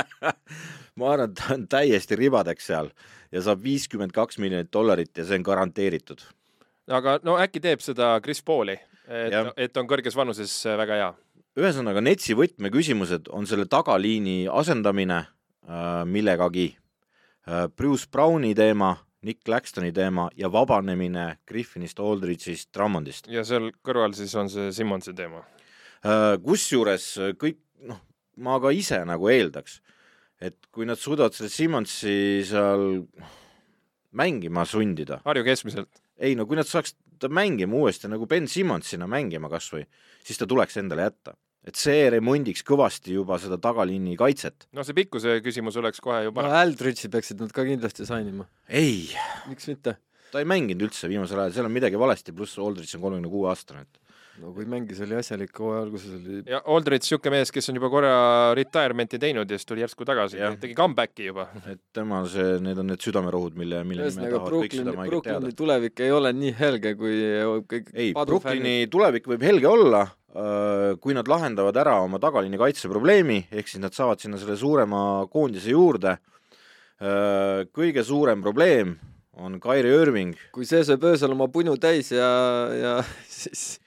ma arvan, et ta on täiesti ribadeks seal ja saab viiskümmend kaks miljonit dollarit ja see on garanteeritud. aga no äkki teeb seda Chris Pauli, et et on kõrges vanuses äh, väga hea. ühesõnaga, Netsi võtmeküsimused on selle tagaliini asendamine äh, millegagi äh,. Bruce Browni teema, Nick Claxtoni teema ja vabanemine Griffinist, Aldridge'ist, Drummondist. ja seal kõrval siis on see Simmonsi teema. Äh, kusjuures kõik, noh, ma ka ise nagu eeldaks, et kui nad suudavad selle Simmonsi seal mängima sundida, Harju keskmiselt. ei no kui nad saaks ta mängima uuesti nagu Ben Simmonsina mängima kasvõi, siis ta tuleks endale jätta. Et see remondiks kõvasti juba seda tagaliini kaitset. no see pikkuse küsimus oleks kohe ju no. Aldridge'i peaksid nad ka kindlasti sign ima, ei, miks mitte? ta ei mänginud üldse viimasel ajal, seal on midagi valesti, pluss Aldridge on kolmekümne kuue aastane, et no kui mängis, oli asjalik, hooaja alguses oli ja Aldridge, niisugune mees, kes on juba korra retirement'i teinud ja siis tuli järsku tagasi tegi comeback'i juba. et temal see, need on need südamerohud, mille, mille nime tahavad kõik Brooklyni, südamehaiged teada Brooklyni. tulevik ei ole nii helge, kui kõik ei, Brooklyni tulevik võib helge olla, kui nad lahendavad ära oma tagaliini kaitse probleemi, ehk siis nad saavad sinna selle suurema koondise juurde. kõige suurem probleem on Kairi Irving. kui see sööb öösel oma punu täis ja, ja siis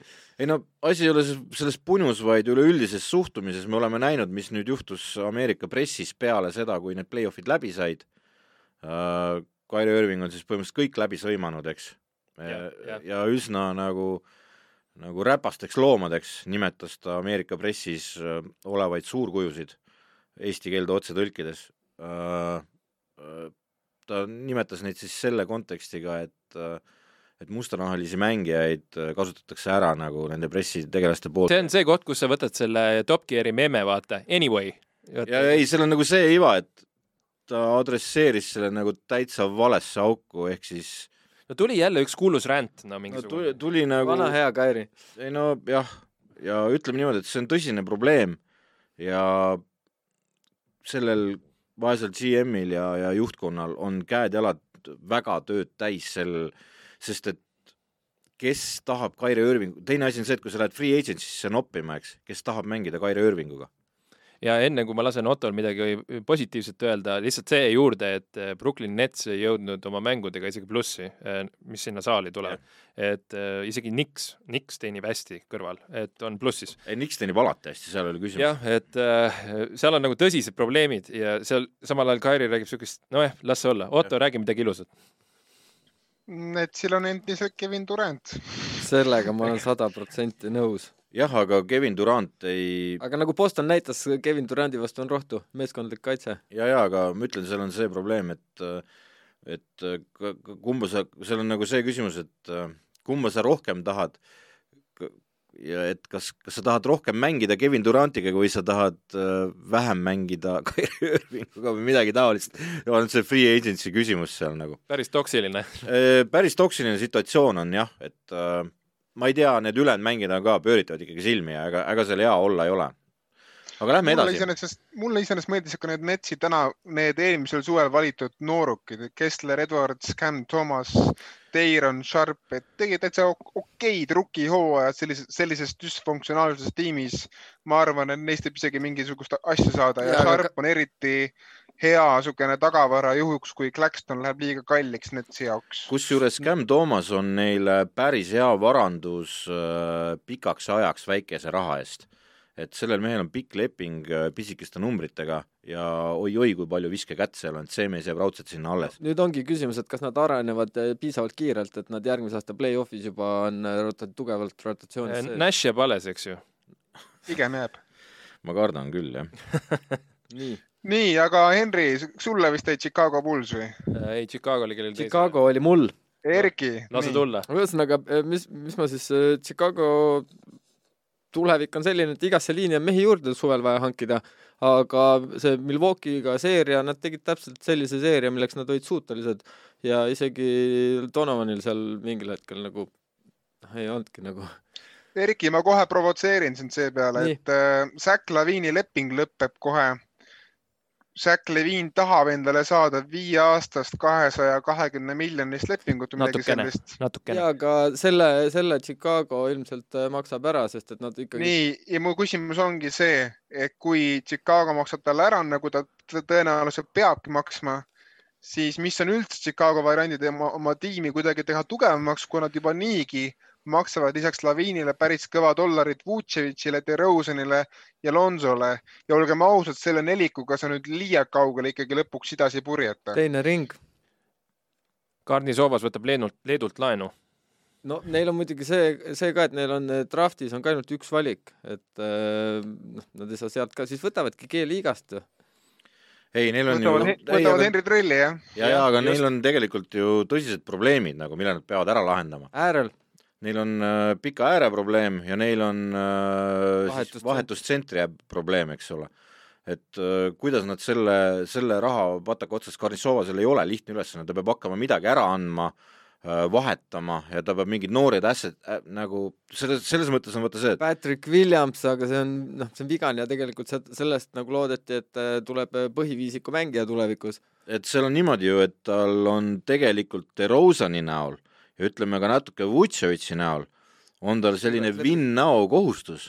ei no asi ei ole selles punus, vaid üleüldises suhtumises, me oleme näinud, mis nüüd juhtus Ameerika pressis peale seda, kui need play-off'id läbi said. Kairi Irving on siis põhimõtteliselt kõik läbi sõimanud, eks. Jah, jah. ja üsna nagu, nagu räpasteks loomadeks nimetas ta Ameerika pressis äh, olevaid suurkujusid eesti keelde otse tõlkides. ta nimetas neid siis selle kontekstiga, et äh, et mustanahalisi mängijaid äh, kasutatakse ära nagu nende pressitegelaste poolt. see on see koht, kus sa võtad selle Top Gear'i memme, vaata, anyway. ja ei, seal on nagu see iva, et ta adresseeris selle nagu täitsa valesse auku, ehk siis no tuli jälle üks kuulus ränd, no no, tuli, mingisugune. tuli nagu vana hea Kairi. ei no jah, ja ütleme niimoodi, et see on tõsine probleem ja sellel vaesel GM-il ja, ja juhtkonnal on käed-jalad väga tööd täis sel, sest et kes tahab Kairi Irvingu, teine asi on see, et kui sa lähed free agency'sse noppima, eks, kes tahab mängida Kairi Irvinguga. ja enne kui ma lasen Ottol midagi positiivset öelda, lihtsalt see juurde, et eh, Brooklyn Nets ei jõudnud oma mängudega isegi plussi, mis sinna saali tuleb. et eh, isegi Nix, Nix teenib hästi kõrval, et on plussis. ei, Nix teenib alati hästi, seal oli küsimus. jah, et äh, seal on nagu tõsised probleemid ja seal samal ajal Kairi räägib siukest, nojah, las see olla, Otto, räägi midagi ilusat. Netsil on endiselt Kevin Durant. sellega ma olen sada protsenti nõus. jah, aga Kevin Durant ei, aga nagu Boston näitas, Kevin Duranti vastu on rohtu, meeskondlik kaitse. ja, ja aga ma ütlen, seal on see probleem, et et kumba sa, seal on nagu see küsimus, et kumba sa rohkem tahad ja et kas, kas sa tahad rohkem mängida Kevin Durantiga või sa tahad äh, vähem mängida Kyrie Irvinguga või midagi taolist, on see free agency küsimus seal nagu. päris toksiline. päris toksiline situatsioon on jah, et äh, ma ei tea, need ülejäänud mängijad on ka, pööritavad ikkagi silmi ja ega, ega seal hea olla ei ole. Aga lähme mulle edasi. mulle iseenesest meeldis ka need Netsi täna, need eelmisel suvel valitud noorukid, Kessler, Edwards, Cam Thomas, Deiron, Sharp, et tegid täitsa ok- okeid rukihooajad sellises, sellises düsfunktsionaalses tiimis. ma arvan, et neist võib isegi mingisugust asja saada ja, ja aga Sharp on eriti hea niisugune tagavara juhuks, kui Claxton läheb liiga kalliks Netsi jaoks. kusjuures Cam Thomas on neile päris hea varandus äh, pikaks ajaks väikese raha eest. Et sellel mehel on pikk leping äh, pisikeste numbritega ja oi-oi, kui palju viskekätt seal on, et see mees jääb raudselt sinna alles. nüüd ongi küsimus, et kas nad arenevad eh, piisavalt kiirelt, et nad järgmise aasta play-off'is juba on eh, rota-, tugevalt rotatsioonis sees. Nash jääb alles, eks ju. pigem jääb. ma kardan küll, jah. nii, nii, aga Henri, sulle vist jäi Chicago Bulls või? ei, Chicago oli kellel Chicago oli mul. Erki. lase tulla. ühesõnaga, mis, mis ma siis, Chicago tulevik on selline, et igasse liini on mehi juurde suvel vaja hankida, aga see Milwaukee'ga seeria, nad tegid täpselt sellise seeria, milleks nad olid suutelised. Ja isegi Donovanil seal mingil hetkel nagu ei olnudki nagu Erki, ma kohe provotseerin sind seepeale, et äh, Zack Laviini leping lõpeb kohe Jack Levine tahab endale saada viieaastast kahesaja kahekümne miljonist lepingut või midagi sellist., natukene ja. aga selle, selle Chicago ilmselt äh, maksab ära, sest et nad ikkagi nii, ja mu küsimus ongi see, et kui Chicago maksab talle ära, nagu ta tõenäoliselt peabki maksma, siis mis on üldse Chicago variandid oma, oma tiimi kuidagi teha tugevamaks, kui nad juba niigi maksavad lisaks Laviinile päris kõva dollarit Vucevicile, DeRozanile ja Lonzole ja olgem ausad, selle nelikuga sa nüüd liialt kaugele ikkagi lõpuks edasi ei purjeta. teine ring. Karnisovas võtab Leedult, Leedult laenu. no neil on muidugi see, see ka, et neil on äh, draftis on ka ainult üks valik, et äh, noh, nad ei saa sealt ka, siis võtavadki G-liigast ju. ei, neil on võtavad, ju, võtavad Henry Trelli jah? ja, ja aga just. neil on tegelikult ju tõsised probleemid nagu, mille nad peavad ära lahendama. äärel, Neil on äh, pika ääre probleem ja neil on äh, siis Vahetustsentri. vahetustsentri probleem, eks ole. et äh, kuidas nad selle, selle raha pataka otsas, Karnissovasel ei ole lihtne ülesanne, ta peab hakkama midagi ära andma äh,, vahetama ja ta peab mingeid noored asset äh, nagu selles, selles mõttes on vaata see, et Patrick Williams, aga see on noh, see on vigane ja tegelikult sellest nagu loodeti, et äh, tuleb äh, põhiviisiku mängija tulevikus. et seal on niimoodi ju, et tal on tegelikult DeRozani näol ja ütleme ka natuke Vutševitši näol on tal selline win-now kohustus,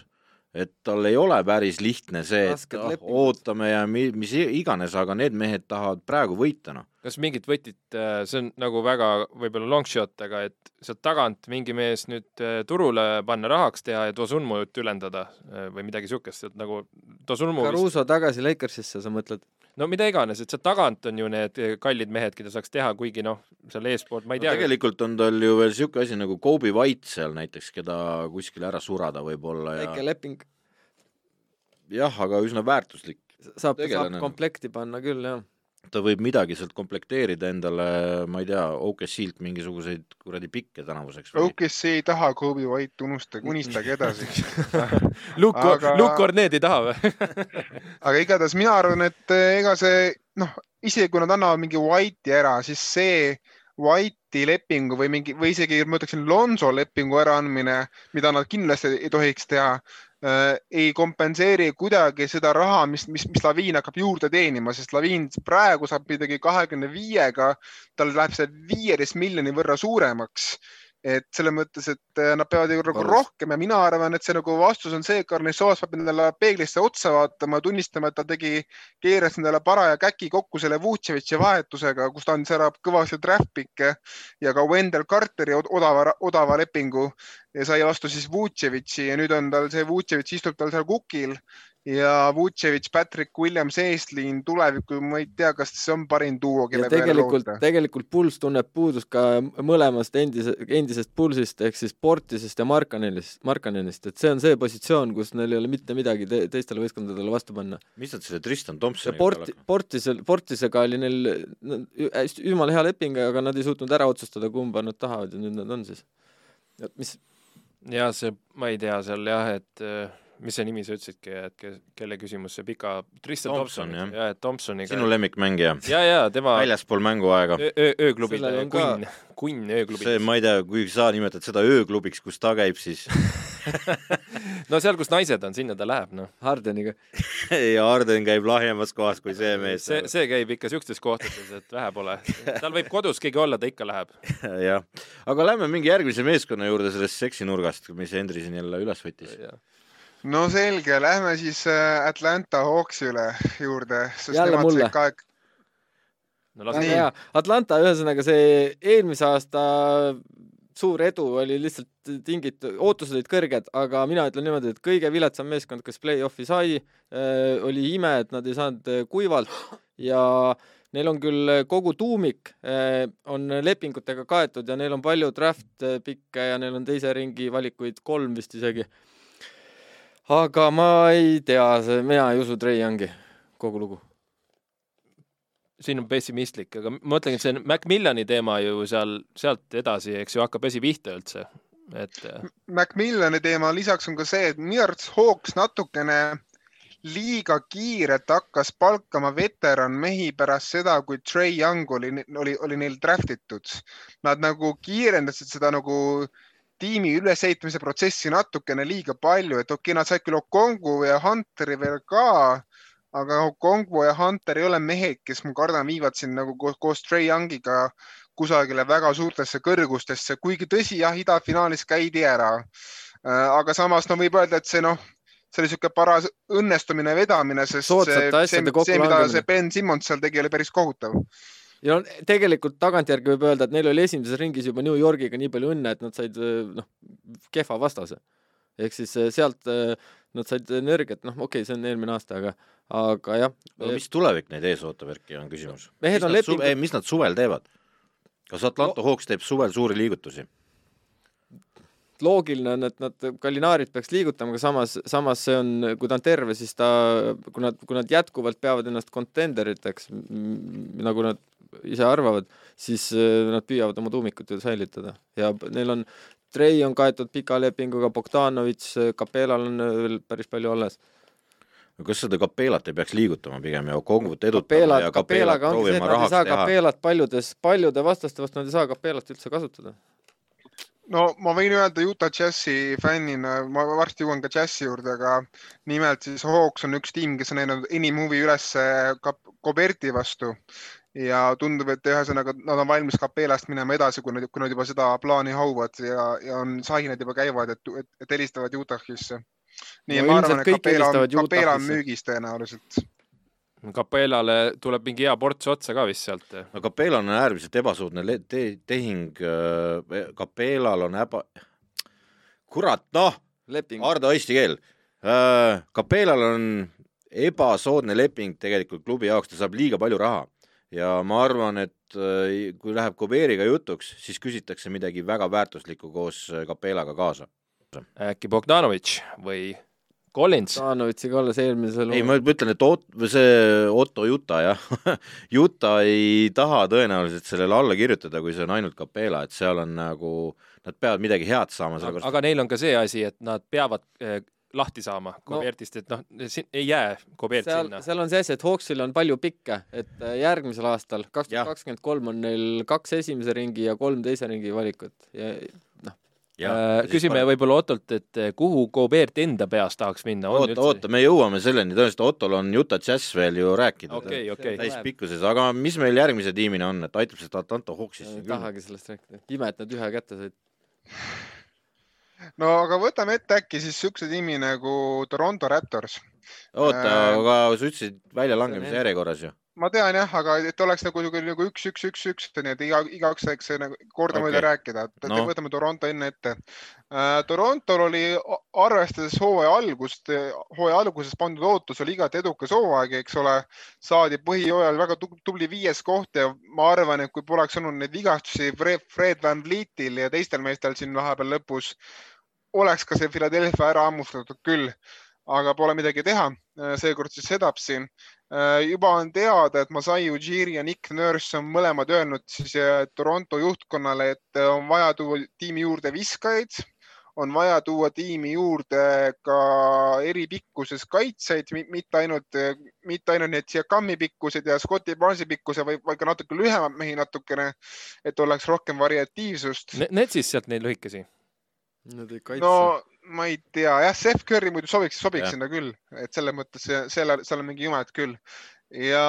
et tal ei ole päris lihtne see, et ah, ootame ja mi- mis iganes, aga need mehed tahavad praegu võita, noh. kas mingit võtit, see on nagu väga võib-olla long shot, aga et sealt tagant mingi mees nüüd äh, turule panna rahaks teha ja Dosunmut ülendada äh, või midagi siukest, et nagu Dosunmu vist Caruso tagasi Lakersisse, sa mõtled? No mida iganes, et sealt tagant on ju need kallid mehed, keda saaks teha, kuigi noh, seal eespoolt ma ei No, tea. tegelikult on tal ju veel niisugune asi nagu Kobe White seal näiteks, keda kuskile ära surada võib-olla ja väike leping jah, aga üsna väärtuslik. saab, saab noh. komplekti panna küll, jah. Ta võib midagi sealt komplekteerida endale, ma ei tea, OKC-lt mingisuguseid kuradi pikke tänavuseks OKC ei taha Kobe White, unustage, unistage edasi. Luke aga... Luke Cornet ei taha või? aga igatahes mina arvan, et eh, ega see noh, isegi kui nad annavad mingi White'i ära, siis see White'i lepingu või mingi või isegi ma ütleksin Lonzo lepingu äraandmine, mida nad kindlasti ei tohiks teha ei kompenseeri kuidagi seda raha, mis, mis, mis Laviin hakkab juurde teenima, sest Laviin praegu saab midagi kahekümne viiega, tal läheb see viieteist miljoni võrra suuremaks et selles mõttes, et eh, nad peavad ju nagu rohkem ja mina arvan, et see nagu vastus on see, et Garnisovas peab endale peeglisse otsa vaatama ja tunnistama, et ta tegi, keeras endale paraja käki kokku selle Vucevitši vahetusega, kus ta andis ära kõvasti draft pick'e ja ka Wendell Carteri od- odava, odava lepingu. Ja sai vastu siis Vucevitši ja nüüd on tal see Vucevitš istub tal seal kukil ja Vucevic, Patrick Williams eesliin tulevikku, ma ei tea, kas see on parim duo, kelle peale tegelikult loota,. tegelikult Puls tunneb puudust ka mõlemast endise, endisest Pulsist ehk siis Portisest ja Markanenist, Markanenist, et see on see positsioon, kus neil ei ole mitte midagi te teistele võistkondadele vastu panna. mis nad selle Tristan ja Thompsoniga Port, Portisel, Portisega oli neil hästi jumala hea leping, aga nad ei suutnud ära otsustada, kumba nad tahavad ja nüüd nad on siis. et mis, ja see, ma ei tea seal jah, et äh, mis see nimi sa ütlesidki, et ke- kelle küsimus see pika, Tristan Thompson, Thompson, jah. et Thompsoniga sinu lemmikmängija, ja, ja tema väljaspool mänguaega. öö- öö- ööklubide Sellel on ka- kunn, kunn see, ööklubides. ma ei tea, kui sa nimetad seda ööklubiks, kus ta käib, siis no seal, kus naised on, sinna ta läheb, noh. Hardeniga, ja Arden käib lahjemas kohas kui see mees. see, see käib ikka siukestes kohtades, et vähe pole. tal võib kodus keegi olla, ta ikka läheb. jah, aga lähme mingi järgmise meeskonna juurde sellest seksinurgast, mis Hendri siin jälle üles võttis. No selge, lähme siis äh, Atlanta Hawksi üle juurde, sest Jälle nemad mulle. said ka no las Nii. Atlanta, ühesõnaga see eelmise aasta suur edu oli lihtsalt tingitud, ootused olid kõrged, aga mina ütlen niimoodi, et kõige viletsam meeskond, kes play-off'i sai, oli ime, et nad ei saanud äh, kuivalt ja neil on küll kogu tuumik äh, on lepingutega kaetud ja neil on palju draft pikke ja neil on teise ringi valikuid kolm vist isegi. Aga ma ei tea, see, mina ei usu Trey Youngi, kogu lugu. siin on pessimistlik, aga ma mõtlengi, et see Macmillani teema ju seal, sealt edasi, eks ju, hakkab asi pihta üldse. et Macmillani teema lisaks on ka see, et minu arvates Hawks natukene liiga kiirelt hakkas palkama veteranmehi pärast seda, kui Trey Young oli, oli, oli neil draft itud. Nad nagu kiirendasid seda nagu tiimi ülesehitamise protsessi natukene liiga palju, et okei okay,, nad said küll Okongu ja Hunteri veel ka, aga Kongbo ja Hunter ei ole mehed, kes ma kardan, viivad sind nagu koos, koos Trey Youngiga kusagile väga suurtesse kõrgustesse, kuigi tõsi, jah, idafinaalis käidi ära. Äh, aga samas no võib öelda, et see noh, see oli niisugune paras õnnestumine vedamine, sest Soodsate see, see, see, mida see Ben Simmons seal tegi, oli päris kohutav. Ja no tegelikult tagantjärgi võib öelda, et neil oli esimeses ringis juba New Yorgiga nii palju õnne, et nad said noh, kehva vastase. ehk siis eh, sealt eh, nad said energiat, noh, okei okay,, see on eelmine aasta, aga, aga jah. mis tulevik neid ees ootab, Erki, on küsimus. mehed on leping... mis nad suvel teevad? kas Atlanta no. Hawks teeb suvel suuri liigutusi? loogiline on, et nad Gallinaarit peaks liigutama, aga samas, samas see on, kui ta on terve, siis ta, kui nad, kui nad jätkuvalt peavad ennast kontenderiteks, nagu nad ise arvavad, siis eh, nad püüavad oma tuumikut ju säilitada ja neil on, Trey on kaetud pika lepinguga, Bogdanovitš, Capelal on eh, veel päris palju alles. kas seda Kapelat ei peaks liigutama pigem ja Kongut edutama Capela, ja et proovima nad ei rahaks saa teha? Capelat paljudes, paljude vastaste vastu nad ei saa Capelat üldse kasutada. no ma võin öelda Utah Jazzi fännina, ma varsti jõuan ka Jazzi juurde, aga nimelt siis Hawks on üks tiim, kes on näidanud enim huvi üles Koberti vastu ja tundub, et ühesõnaga nad on valmis Capelast minema edasi, kui nad, kui nad juba seda plaani hauvad ja, ja on sahinad juba käivad, et, et, et helistavad Utah'isse. nii No ma arvan, et kõik Capela on, Capela on müügis tõenäoliselt. Capellale tuleb mingi hea ports otsa ka vist sealt. no Capelal on äärmiselt ebasoodne le- te tehing, Capelal on äba, kurat, noh, leping. Ardo eesti keel. Capelal on ebasoodne leping tegelikult klubi jaoks, ta saab liiga palju raha ja ma arvan, et äh, kui läheb Koberiga jutuks, siis küsitakse midagi väga väärtuslikku koos äh, Capelaga kaasa. äkki Bogdanovitš või Collins? Stanovitsiga alles eelmisel ei, ma ütlen, et Ot-, see Otto Juta jah, Juta ei taha tõenäoliselt sellele alla kirjutada, kui see on ainult Capela, et seal on nagu, nad peavad midagi head saama, sellepärast aga neil on ka see asi, et nad peavad eh, lahti saama Kobertist, et noh, ei jää Kobert seal sinna,. seal on see asi, et Hawksil on palju pikke, et äh, järgmisel aastal, kaks tuhat kakskümmend kolm on neil kaks esimese ringi ja kolm teise ringi valikut ja noh, Äh, küsime võib-olla Ottolt, et eh, kuhu Kobert enda peas tahaks minna. oota, oota, me jõuame selleni, tõenäoliselt Ottol on Utah Jazz veel ju rääkida okei, okei. täispikkuses, aga mis meil järgmise tiimina on, et aitab seda Atlanta Hawksisse ei tahagi sellest rääkida, ime, et nad ühe kätte said. No aga võtame ette äkki siis siukse tiimi nagu Toronto Raptors oota, Äh, aga sa ütlesid väljalangemise järjekorras ju. ma tean jah, aga et oleks nagu niisugune nagu üks, üks, üks, üks, nii et iga, igaüks saaks nagu kordamööda okay. rääkida, et No. võtame Toronto enne ette uh,. Torontol oli arvestades hooaja algust, hooaja alguses pandud ootus oli igati edukas hooaeg, eks ole, saadi põhijooajal väga tu- tubli viies koht ja ma arvan, et kui poleks olnud neid vigastusi Fred, Fred Van Vlietil ja teistel meestel siin vahepeal lõpus, oleks ka see Philadelphia ära hammustatud küll, aga pole midagi teha, seekord siis sedapsi Äh, juba on teada, et Masai Ujiri ja Nick Nurse on mõlemad öelnud siis äh, Toronto juhtkonnale, et äh, on vaja tuua tiimi juurde viskajaid, on vaja tuua tiimi juurde ka eri pikkuses kaitseid, mitte ainult, mitte ainult need Siakami pikkused ja Scotti Barnesi pikkuse, vaid ka natuke lühemad mehi natukene, et oleks rohkem variatiivsust. Need siis sealt neid lühikesi. Nad ei kaitse no ma ei tea jah, Steph Curry muidu sobiks, sobiks Jah. sinna küll, et selles mõttes seal, seal on mingi jumet küll. ja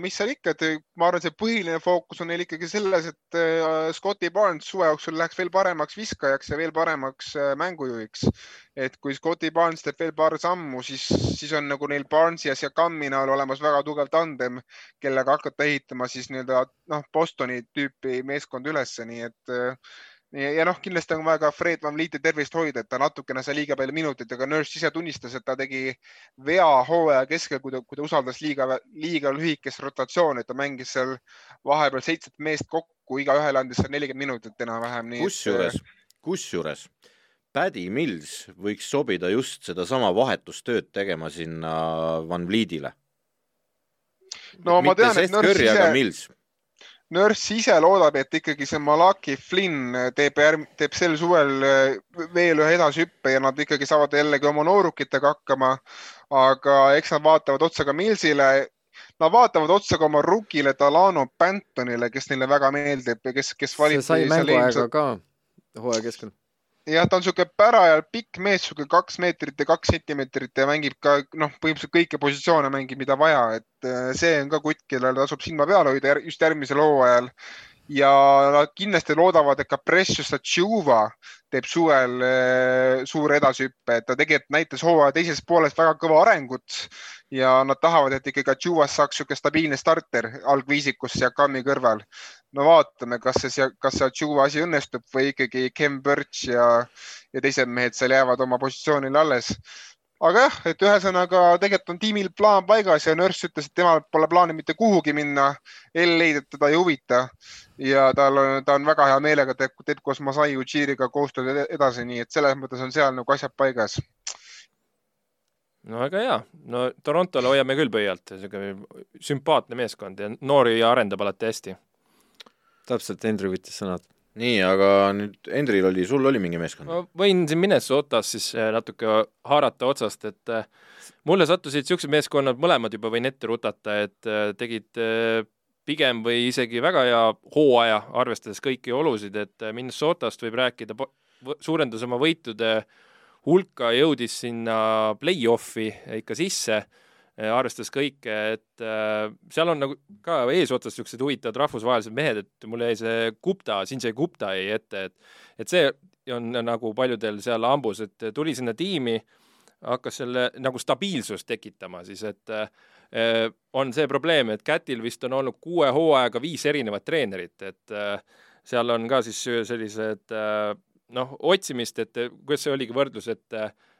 mis seal ikka, et ma arvan, see põhiline fookus on neil ikkagi selles, et äh, Scotti Barnes suve jooksul läheks veel paremaks viskajaks ja veel paremaks äh, mängujuhiks. et kui Scotti Barnes teeb veel paar sammu, siis, siis on nagu neil Barnesi ja Siakami näol olemas väga tugev tandem, kellega hakata ehitama siis nii-öelda noh, Bostoni tüüpi meeskond ülesse, nii et äh, ja, ja noh, kindlasti on vaja ka Fred Van Vlieti tervist hoida, et ta natukene sai liiga palju minutit, aga Nurse ise tunnistas, et ta tegi vea hooaja keskel, kui ta, kui ta usaldas liiga, liiga lühikest rotatsiooni, et ta mängis seal vahepeal seitset meest kokku, igaühele andis seal nelikümmend minutit enam-vähem. kusjuures, kusjuures Paddy Mills võiks sobida just sedasama vahetustööd tegema sinna Van Vliidile. no ma tean, et Nurse ise. Nurse ise loodab, et ikkagi see Malaki Flynn teeb järg-, teeb sel suvel äh, veel ühe edasihüppe ja nad ikkagi saavad jällegi oma noorukitega hakkama. aga eks nad vaatavad otsa ka Millsile. Nad vaatavad otsa ka oma rukile Talano Pantonile, kes neile väga meeldib ja kes, kes valiti sai mänguaega eelmisel- ka hooaja keskel. Jah, ta on niisugune pärajal pikk mees, niisugune kaks meetrit ja kaks sentimeetrit ja mängib ka noh, põhimõtteliselt kõiki positsioone mängib, mida vaja, et äh, see on ka kutt, kellel tasub silma peal hoida just järgmisel hooajal. Ja nad kindlasti loodavad, et ka Precious Achuva teeb suvel äh, suure edasihüppe, et ta tegelikult näitas hooaja teises pooles väga kõva arengut ja nad tahavad, et ikkagi Achuvast saaks niisugune stabiilne starter algviisikus Siakami kõrval. no vaatame, kas see, kas see Achuva asi õnnestub või ikkagi Ken Birch ja, ja teised mehed seal jäävad oma positsioonile alles aga jah, et ühesõnaga tegelikult on tiimil plaan paigas ja Nurse ütles, et temal pole plaani mitte kuhugi minna. LA-d teda ei huvita ja tal on, ta on väga hea meelega teeb, teeb koos Masai Ujiriga koostööd edasi, nii et selles mõttes on seal nagu asjad paigas. no väga hea, no Torontole hoiame küll pöialt, niisugune sümpaatne meeskond ja noori arendab alati hästi. täpselt, Hendrik võttis sõnad nii, aga nüüd Endril oli, sul oli mingi meeskond? ma võin siin Minnesotas siis äh, natuke haarata otsast, et äh, mulle sattusid niisugused meeskonnad, mõlemad juba võin ette rutata, et äh, tegid pigem või isegi väga hea hooaja, arvestades kõiki olusid, et Minnesotast võib rääkida, suurendas oma võitude hulka, jõudis sinna play-off'i ikka sisse arvestades kõike, et äh, seal on nagu ka eesotsas niisugused huvitavad rahvusvahelised mehed, et mul jäi see Gupta, Sinjai Gupta jäi ette, et et see on nagu paljudel seal hambus, et tuli sinna tiimi, hakkas selle nagu stabiilsust tekitama siis, et äh, on see probleem, et Kätil vist on olnud kuue hooajaga viis erinevat treenerit, et äh, seal on ka siis sellised äh, noh, otsimist, et kuidas see oligi võrdlus, et äh, Äh,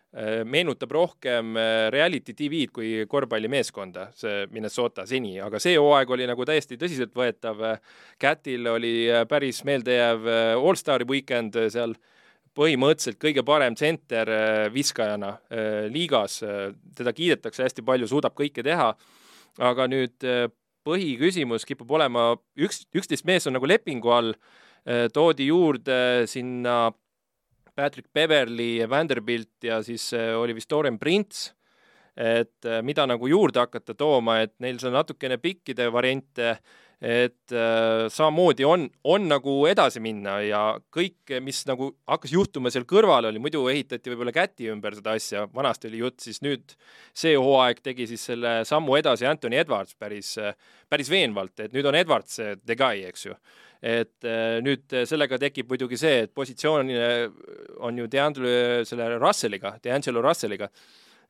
meenutab rohkem äh, reality tv-d kui korvpallimeeskonda, see Minnesota seni, aga see hooaeg oli nagu täiesti tõsiseltvõetav. Catil oli äh, päris meeldejääv allstari weekend seal, põhimõtteliselt kõige parem tsenter viskajana liigas, teda kiidetakse hästi palju, suudab kõike teha, aga nüüd põhiküsimus kipub olema, üks, üksteist meest on nagu lepingu all, toodi juurde sinna Patrick Beverly, Vanderbilt ja siis äh, oli vist Oren Prints, et äh, mida nagu juurde hakata tooma, et neil seal natukene pikkide variante, et äh, samamoodi on, on nagu edasi minna ja kõik, mis nagu hakkas juhtuma seal kõrval, oli muidu ehitati võib-olla käti ümber seda asja, vanasti oli jutt, siis nüüd see hooaeg tegi siis selle sammu edasi Anthony Edwards päris, päris veenvalt, et nüüd on Edwards see the guy, eks ju. Et äh, nüüd äh, sellega tekib muidugi see, et positsioon äh, on ju Deandre selle Russelliga, D'Angelo Russelliga,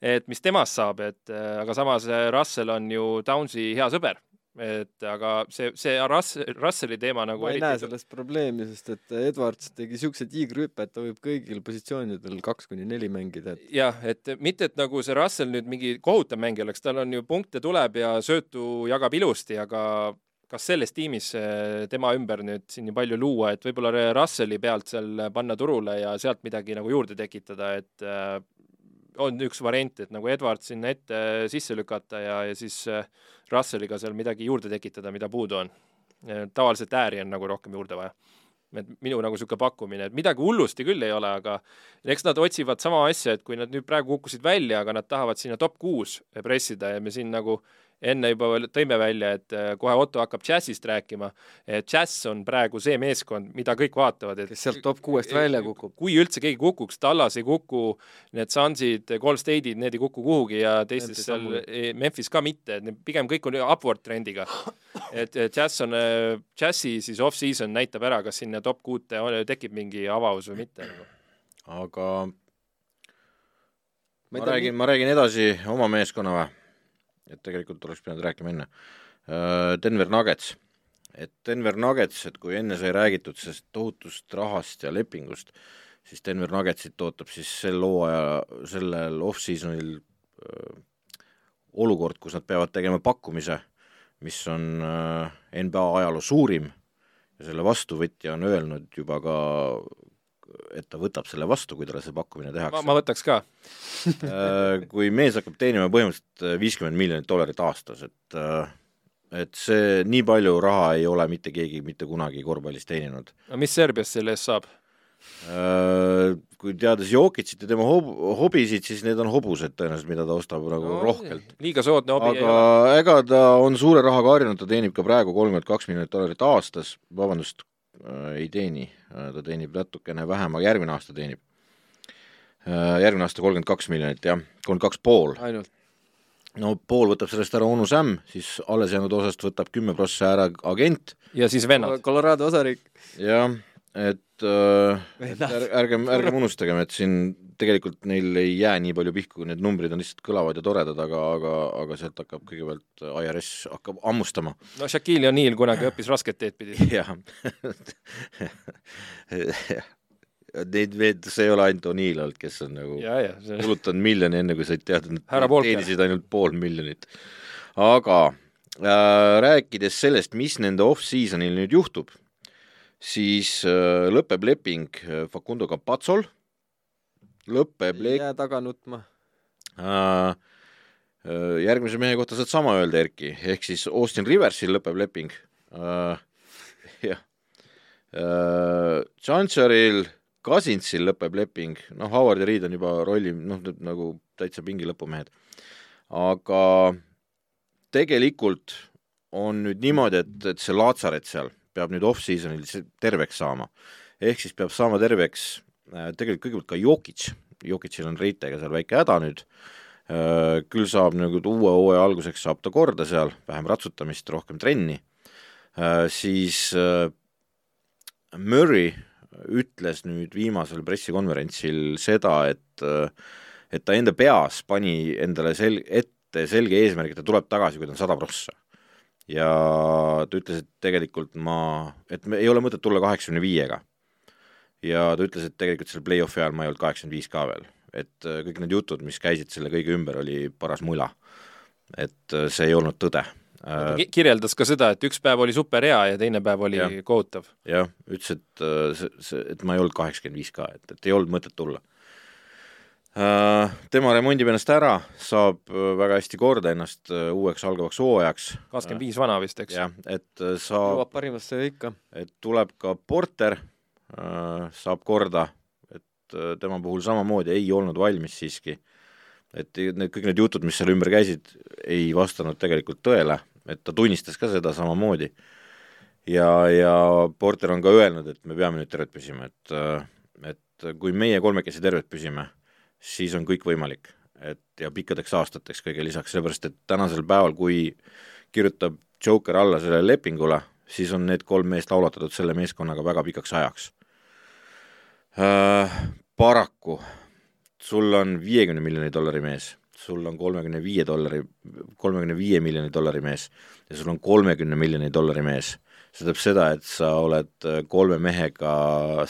et mis temast saab, et aga samas Russell on ju Downsi hea sõber et aga see, see Russ-, Russelli teema nagu ma ei näe selles probleemi, sest et Edwards tegi niisuguse tiigrihüppe, et ta võib kõigil positsioonidel kaks kuni neli mängida et.... jah, et mitte, et nagu see Russell nüüd mingi kohutav mängija oleks, tal on ju punkte tuleb ja söötu jagab ilusti, aga kas selles tiimis eh, tema ümber nüüd siin nii palju luua, et võib-olla Russelli pealt seal panna turule ja sealt midagi nagu juurde tekitada, et äh, on üks variant, et nagu Edward sinna ette sisse lükata ja, ja siis äh, Russelliga seal midagi juurde tekitada, mida puudu on. tavaliselt ääri on nagu rohkem juurde vaja et minu nagu niisugune pakkumine, et midagi hullusti küll ei ole, aga eks nad otsivad sama asja, et kui nad nüüd praegu kukkusid välja, aga nad tahavad sinna top kuus pressida ja me siin nagu enne juba tõime välja, et äh, kohe Otto hakkab džässist rääkima. džäss on praegu see meeskond, mida kõik vaatavad, et kes sealt top kuuest välja kukub. kui üldse keegi kukuks, Tallas ei kuku, need Sunsid, Gold State'id, need ei kuku kuhugi ja teistes seal, Memphis ka mitte, et pigem kõik on upward trendiga. et džäss on, džässi siis off-season näitab ära, kas sinna top kuute tekib mingi avavus või mitte. aga ma, ma räägin, ma räägin edasi oma meeskonna või? Et tegelikult oleks pidanud rääkima enne. Äh, Denver Nuggets, et Denver Nuggets, et kui enne sai räägitud sellest tohutust rahast ja lepingust, siis Denver Nuggetsit ootab siis sel hooaja, sellel off-seasonil öö, äh, olukord, kus nad peavad tegema pakkumise, mis on öö, äh, NBA ajaloo suurim ja selle vastuvõtja on öelnud juba ka et ta võtab selle vastu, kui talle see pakkumine tehakse. ma võtaks ka äh, kui mees hakkab teenima põhimõtteliselt äh, viiskümmend miljonit dollarit aastas, et äh, et see, nii palju raha ei ole mitte keegi mitte kunagi korvpallis teeninud. no mis Serbias selle eest saab? Kui teades Jokitsit ja tema hob-, hobisid, siis need on hobused tõenäoliselt, mida ta ostab nagu no, rohkelt. liiga soodne hobi aga ega ta on suure rahaga harjunud, ta teenib ka praegu kolmkümmend kaks miljonit dollarit aastas, vabandust, ei teeni äh,, ta teenib natukene vähem, aga järgmine aasta teenib äh,. järgmine aasta kolmkümmend kaks miljonit, jah, kolmkümmend kaks pool. ainult? no pool võtab sellest ära onu Sam, siis alles jäänud osast võtab kümme prossa ära agent. ja siis vennad. Colorado osariik. jah, et äh, är, ärgem, ärgem unustagem, et siin tegelikult neil ei jää nii palju pihku, need numbrid on lihtsalt kõlavad ja toredad, aga, aga, aga sealt hakkab kõigepealt IRS hakkab hammustama. no Shaquille O'Neal kunagi õppis rasket teed pidi. jah Neid mehed, see ei ole ainult O'Neill olnud, kes on nagu see... kulutanud miljoni, enne kui said teada, et nad teenisid ainult pool miljonit. aga äh, rääkides sellest, mis nende off-seasonil nüüd juhtub, siis äh, lõpeb leping äh, Facundo Capazzol, lõpeb ei jää taga nutma äh,. järgmise mehe kohta saad sama öelda, Erki, ehk siis Austin Riversil lõpeb leping jah. Chancharil Cousinsil lõpeb leping, noh, Howard ja Reed on juba rolli, noh, nagu täitsa pingi lõpumehed. aga tegelikult on nüüd niimoodi, et, et see Laatsaret seal peab nüüd off-seasonil terveks saama. ehk siis peab saama terveks äh, tegelikult kõigepealt ka Jokic, Jokicil on reitega seal väike häda nüüd äh,, küll saab nagu uue hooaja alguseks saab ta korda seal, vähem ratsutamist, rohkem trenni äh,, siis Murray ütles nüüd viimasel pressikonverentsil seda, et et ta enda peas pani endale sel-, ette selge eesmärgi, et ta tuleb tagasi, kui ta on sada prossa. Ja ta ütles, et tegelikult ma, et me ei ole mõtet tulla kaheksakümne viiega. ja ta ütles, et tegelikult selle play-off'i ajal ma ei olnud kaheksakümmend viis ka veel, et kõik need jutud, mis käisid selle kõige ümber, oli paras mula. et see ei olnud tõde ta äh, kirjeldas ka seda, et üks päev oli super hea ja teine päev oli kohutav. jah, ütles, et äh, see, see, et ma ei olnud kaheksakümmend viis ka, et, et ei olnud mõtet tulla. Äh, tema remondib ennast ära, saab väga hästi korda ennast uueks algavaks hooajaks. kakskümmend viis vana vist, eks? jah, et saab jõuab parimasse ikka. et tuleb ka Porter, saab korda, et tema puhul samamoodi ei olnud valmis siiski et need kõik need jutud, mis seal ümber käisid, ei vastanud tegelikult tõele et ta tunnistas ka seda samamoodi. ja, ja Porter on ka öelnud, et me peame nüüd terved püsima, et, et kui meie kolmekesi terved püsime, siis on kõik võimalik. et ja pikkadeks aastateks kõige lisaks, sellepärast et tänasel päeval, kui kirjutab Joker alla sellele lepingule, siis on need kolm meest laulatatud selle meeskonnaga väga pikaks ajaks äh,. Paraku sul on viiekümne miljoni dollari mees sul on kolmekümne viie dollari, kolmekümne viie miljoni dollari mees ja sul on kolmekümne miljoni dollari mees, see tähendab seda, et sa oled äh, kolme mehega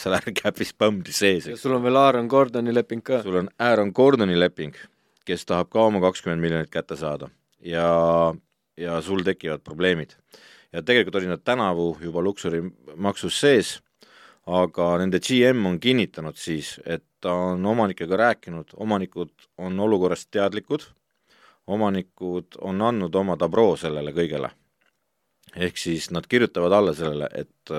salary cap'is põmdi sees. ja sul on veel Aaron Gordoni leping ka. sul on Aaron Gordoni leping, kes tahab ka oma kakskümmend miljonit kätte saada ja, ja sul tekivad probleemid. ja tegelikult olid nad tänavu juba luksuri maksus sees aga nende GM on kinnitanud siis, et ta on omanikega rääkinud, omanikud on olukorrast teadlikud, omanikud on andnud oma dabroo sellele kõigele. Ehk siis nad kirjutavad alla sellele, et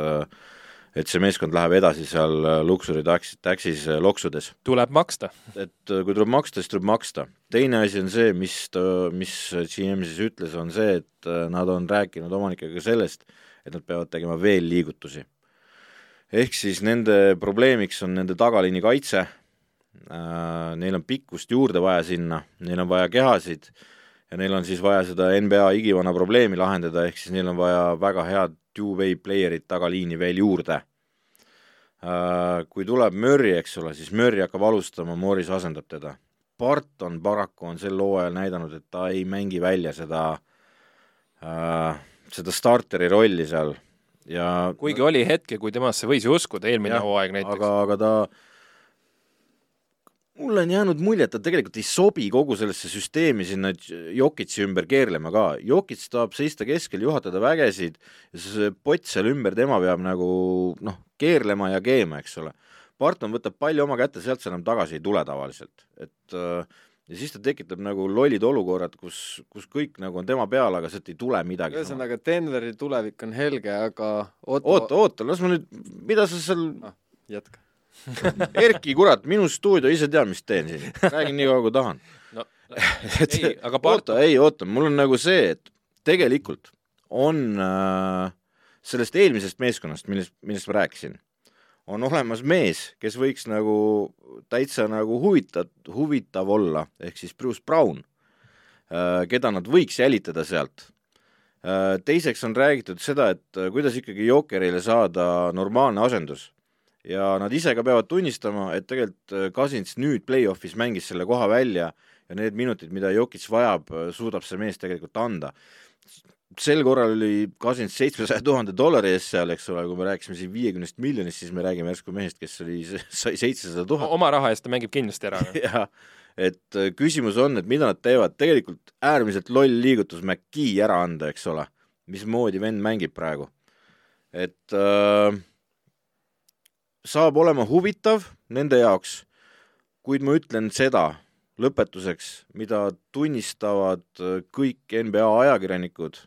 et see meeskond läheb edasi seal luksuri taxis, taxis loksudes. tuleb maksta. et kui tuleb maksta, siis tuleb maksta. teine asi on see, mis ta, mis GM siis ütles, on see, et nad on rääkinud omanikega sellest, et nad peavad tegema veel liigutusi ehk siis nende probleemiks on nende tagaliini kaitse, äh, neil on pikkust juurde vaja sinna, neil on vaja kehasid ja neil on siis vaja seda NBA igivana probleemi lahendada, ehk siis neil on vaja väga head two-way player'it tagaliini veel juurde. Äh, kui tuleb Murry, eks ole, siis Murry hakkab alustama, Morris asendab teda. Barton paraku on sel hooajal näidanud, et ta ei mängi välja seda, äh, seda starteri rolli seal ja kuigi oli hetke, kui temasse võis ju uskuda, eelmine hooaeg näiteks. aga, aga ta mulle on jäänud mulje, et ta tegelikult ei sobi kogu sellesse süsteemi sinna Jokitsi ümber keerlema ka. Jokits tahab seista keskel, juhatada vägesid ja see pott seal ümber, tema peab nagu noh, keerlema ja keema, eks ole. Barton võtab palli oma kätte, sealt see enam tagasi ei tule tavaliselt, et äh, ja siis ta tekitab nagu lollid olukorrad, kus, kus kõik nagu on tema peal, aga sealt ei tule midagi. ühesõnaga, Denveri tulevik on helge, aga oota, oota, oota, las ma nüüd, mida sa seal ah, jätka Erki, kurat, minu stuudio, ise tean, mis teen siin, räägin nii kaua, kui tahan no,. et ei, aga part... oota, ei oota, mul on nagu see, et tegelikult on äh, sellest eelmisest meeskonnast, millest, millest ma rääkisin, on olemas mees, kes võiks nagu täitsa nagu huvitav, huvitav olla, ehk siis Bruce Brown, äh, keda nad võiks jälitada sealt. Äh, teiseks on räägitud seda, et äh, kuidas ikkagi Jokerile saada normaalne asendus ja nad ise ka peavad tunnistama, et tegelikult Cousins nüüd play-off'is mängis selle koha välja ja need minutid, mida Jokic vajab, suudab see mees tegelikult anda sel korral oli Cousins seitsmesaja tuhande dollari eest seal, eks ole, kui me rääkisime siin viiekümnest miljonist, siis me räägime järsku mehest, kes oli, sai seitsesada tuhat. oma raha eest ta mängib kindlasti ära. jah, et äh, küsimus on, et mida nad teevad, tegelikult äärmiselt loll liigutus McKee ära anda, eks ole, mismoodi vend mängib praegu. et äh, saab olema huvitav nende jaoks, kuid ma ütlen seda lõpetuseks, mida tunnistavad äh, kõik NBA ajakirjanikud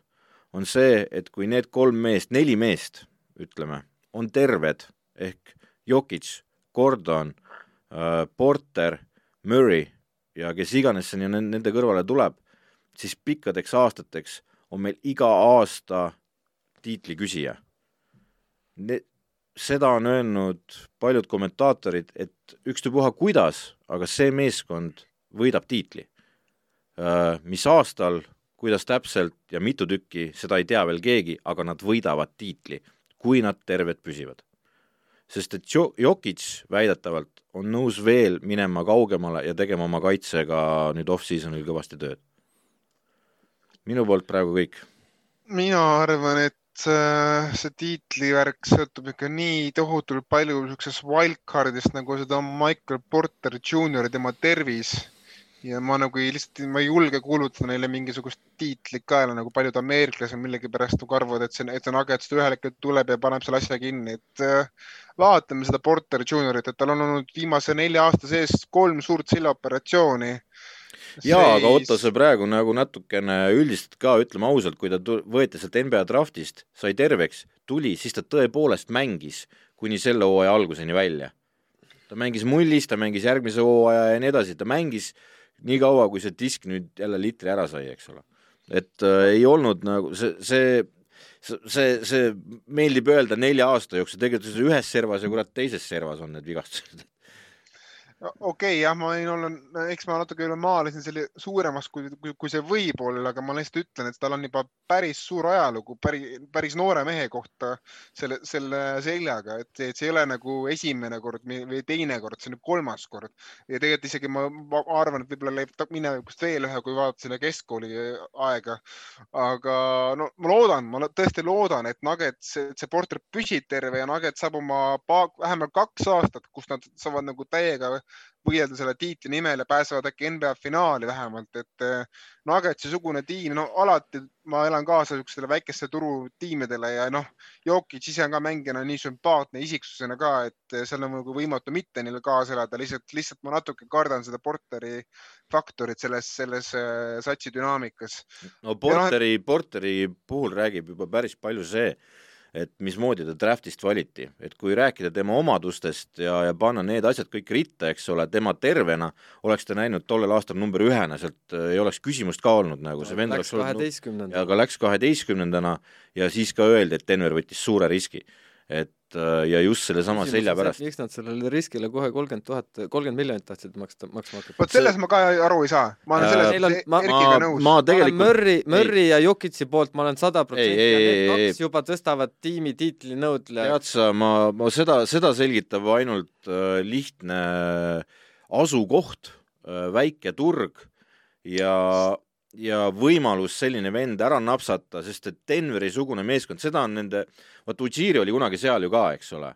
on see, et kui need kolm meest, neli meest, ütleme, on terved ehk Jokic, Gordon äh,, Porter, Murray ja kes iganes sinna nende kõrvale tuleb, siis pikkadeks aastateks on meil iga aasta tiitliküsija. Seda on öelnud paljud kommentaatorid, et ükstapuha kuidas, aga see meeskond võidab tiitli. Äh, mis aastal kuidas täpselt ja mitu tükki, seda ei tea veel keegi, aga nad võidavad tiitli, kui nad terved püsivad. sest et jo-, Jokic väidetavalt on nõus veel minema kaugemale ja tegema oma kaitsega nüüd off-seasonil kõvasti tööd. minu poolt praegu kõik. mina arvan, et see tiitlivärk sõltub ikka nii tohutult palju niisugusest wildcard'ist, nagu seda on Michael Porter Jr, tema tervis ja ma nagu ei, lihtsalt, ma ei julge kuulutada neile mingisugust tiitlit kaela, nagu paljud ameeriklased millegipärast nagu arvavad, et see, et see Nuggets ühel hetkel tuleb ja paneb selle asja kinni, et äh, vaatame seda Porter Juniorit, et tal on olnud viimase nelja aasta sees kolm suurt seljaoperatsiooni. Jaa, aga Otto, sa praegu nagu natukene üldistad ka, ütleme ausalt, kui ta võeti sealt NBA draftist, sai terveks, tuli, siis ta tõepoolest mängis kuni selle hooaja alguseni välja. ta mängis mullis, ta mängis järgmise hooaja ja nii edasi, ta mängis nii kaua, kui see disk nüüd jälle litri ära sai, eks ole. et äh, ei olnud nagu see, see see, see meeldib öelda nelja aasta jooksul, tegelikult ühes servas ja kurat teises servas on need vigastused okei okay,, jah, ma võin olla, eks ma natuke üle maalisin selle suuremaks, kui, kui, kui see võib olla, aga ma lihtsalt ütlen, et tal on juba päris suur ajalugu päris, päris noore mehe kohta selle, selle seljaga, et, et see ei ole nagu esimene kord või teine kord, see on kolmas kord. ja tegelikult isegi ma, ma arvan, et võib-olla leiab minevikust veel ühe, kui vaadata selle keskkooli aega. aga no ma loodan, ma tõesti loodan, et Nugget, see, see portret püsib terve ja Nugget saab oma vähemalt kaks aastat, kus nad saavad nagu täiega võidelda selle tiitli nimel ja pääsevad äkki NBA finaali vähemalt, et eh, Nuggetsi sugune tiim, no alati ma elan kaasa niisugustele väikeste turutiimidele ja noh, Jokic ise on ka mängijana nii sümpaatne isiksusena ka, et seal on nagu võimatu mitte neile kaasa elada, lihtsalt, lihtsalt ma natuke kardan seda Porteri faktorit selles, selles eh, satsi dünaamikas. no Porteri no,, Porteri puhul räägib juba päris palju see, et mismoodi ta draftist valiti, et kui rääkida tema omadustest ja, ja panna need asjad kõik ritta, eks ole, tema tervena, oleks ta näinud tollel aastal number ühena, sealt äh, ei oleks küsimust ka olnud nagu. See vend oleks olnud, aga läks kaheteistkümnendana ja siis ka öeldi, et Denver võttis suure riski. Et äh, ja just sellesama selja pärast. miks nad sellele riskile kohe kolmkümmend tuhat, kolmkümmend miljonit tahtsid maksta, maksma hakata? vot selles ma ka aru ei saa. ma olen selles äh, ma, Erkiga nõus. ma tegelikult Murry, Murry ja Jokitsi poolt ma olen sada protsenti ja need kaks juba tõstavad tiimi tiitlinõudle. tead sa, ma, ma seda, seda selgitab ainult äh, lihtne asukoht äh,, väike turg ja ja võimalus selline vend ära napsata, sest et Denveri-sugune meeskond, seda on nende, vot Ujiri oli kunagi seal ju ka, eks ole.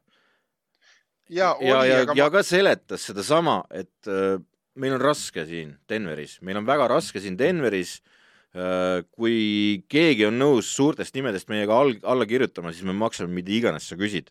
ja, ja, ja, ja ma... ka seletas sedasama, et äh, meil on raske siin Denveris, meil on väga raske siin Denveris äh,. kui keegi on nõus suurtest nimedest meiega all, alla kirjutama, siis me maksame mida iganes sa küsid.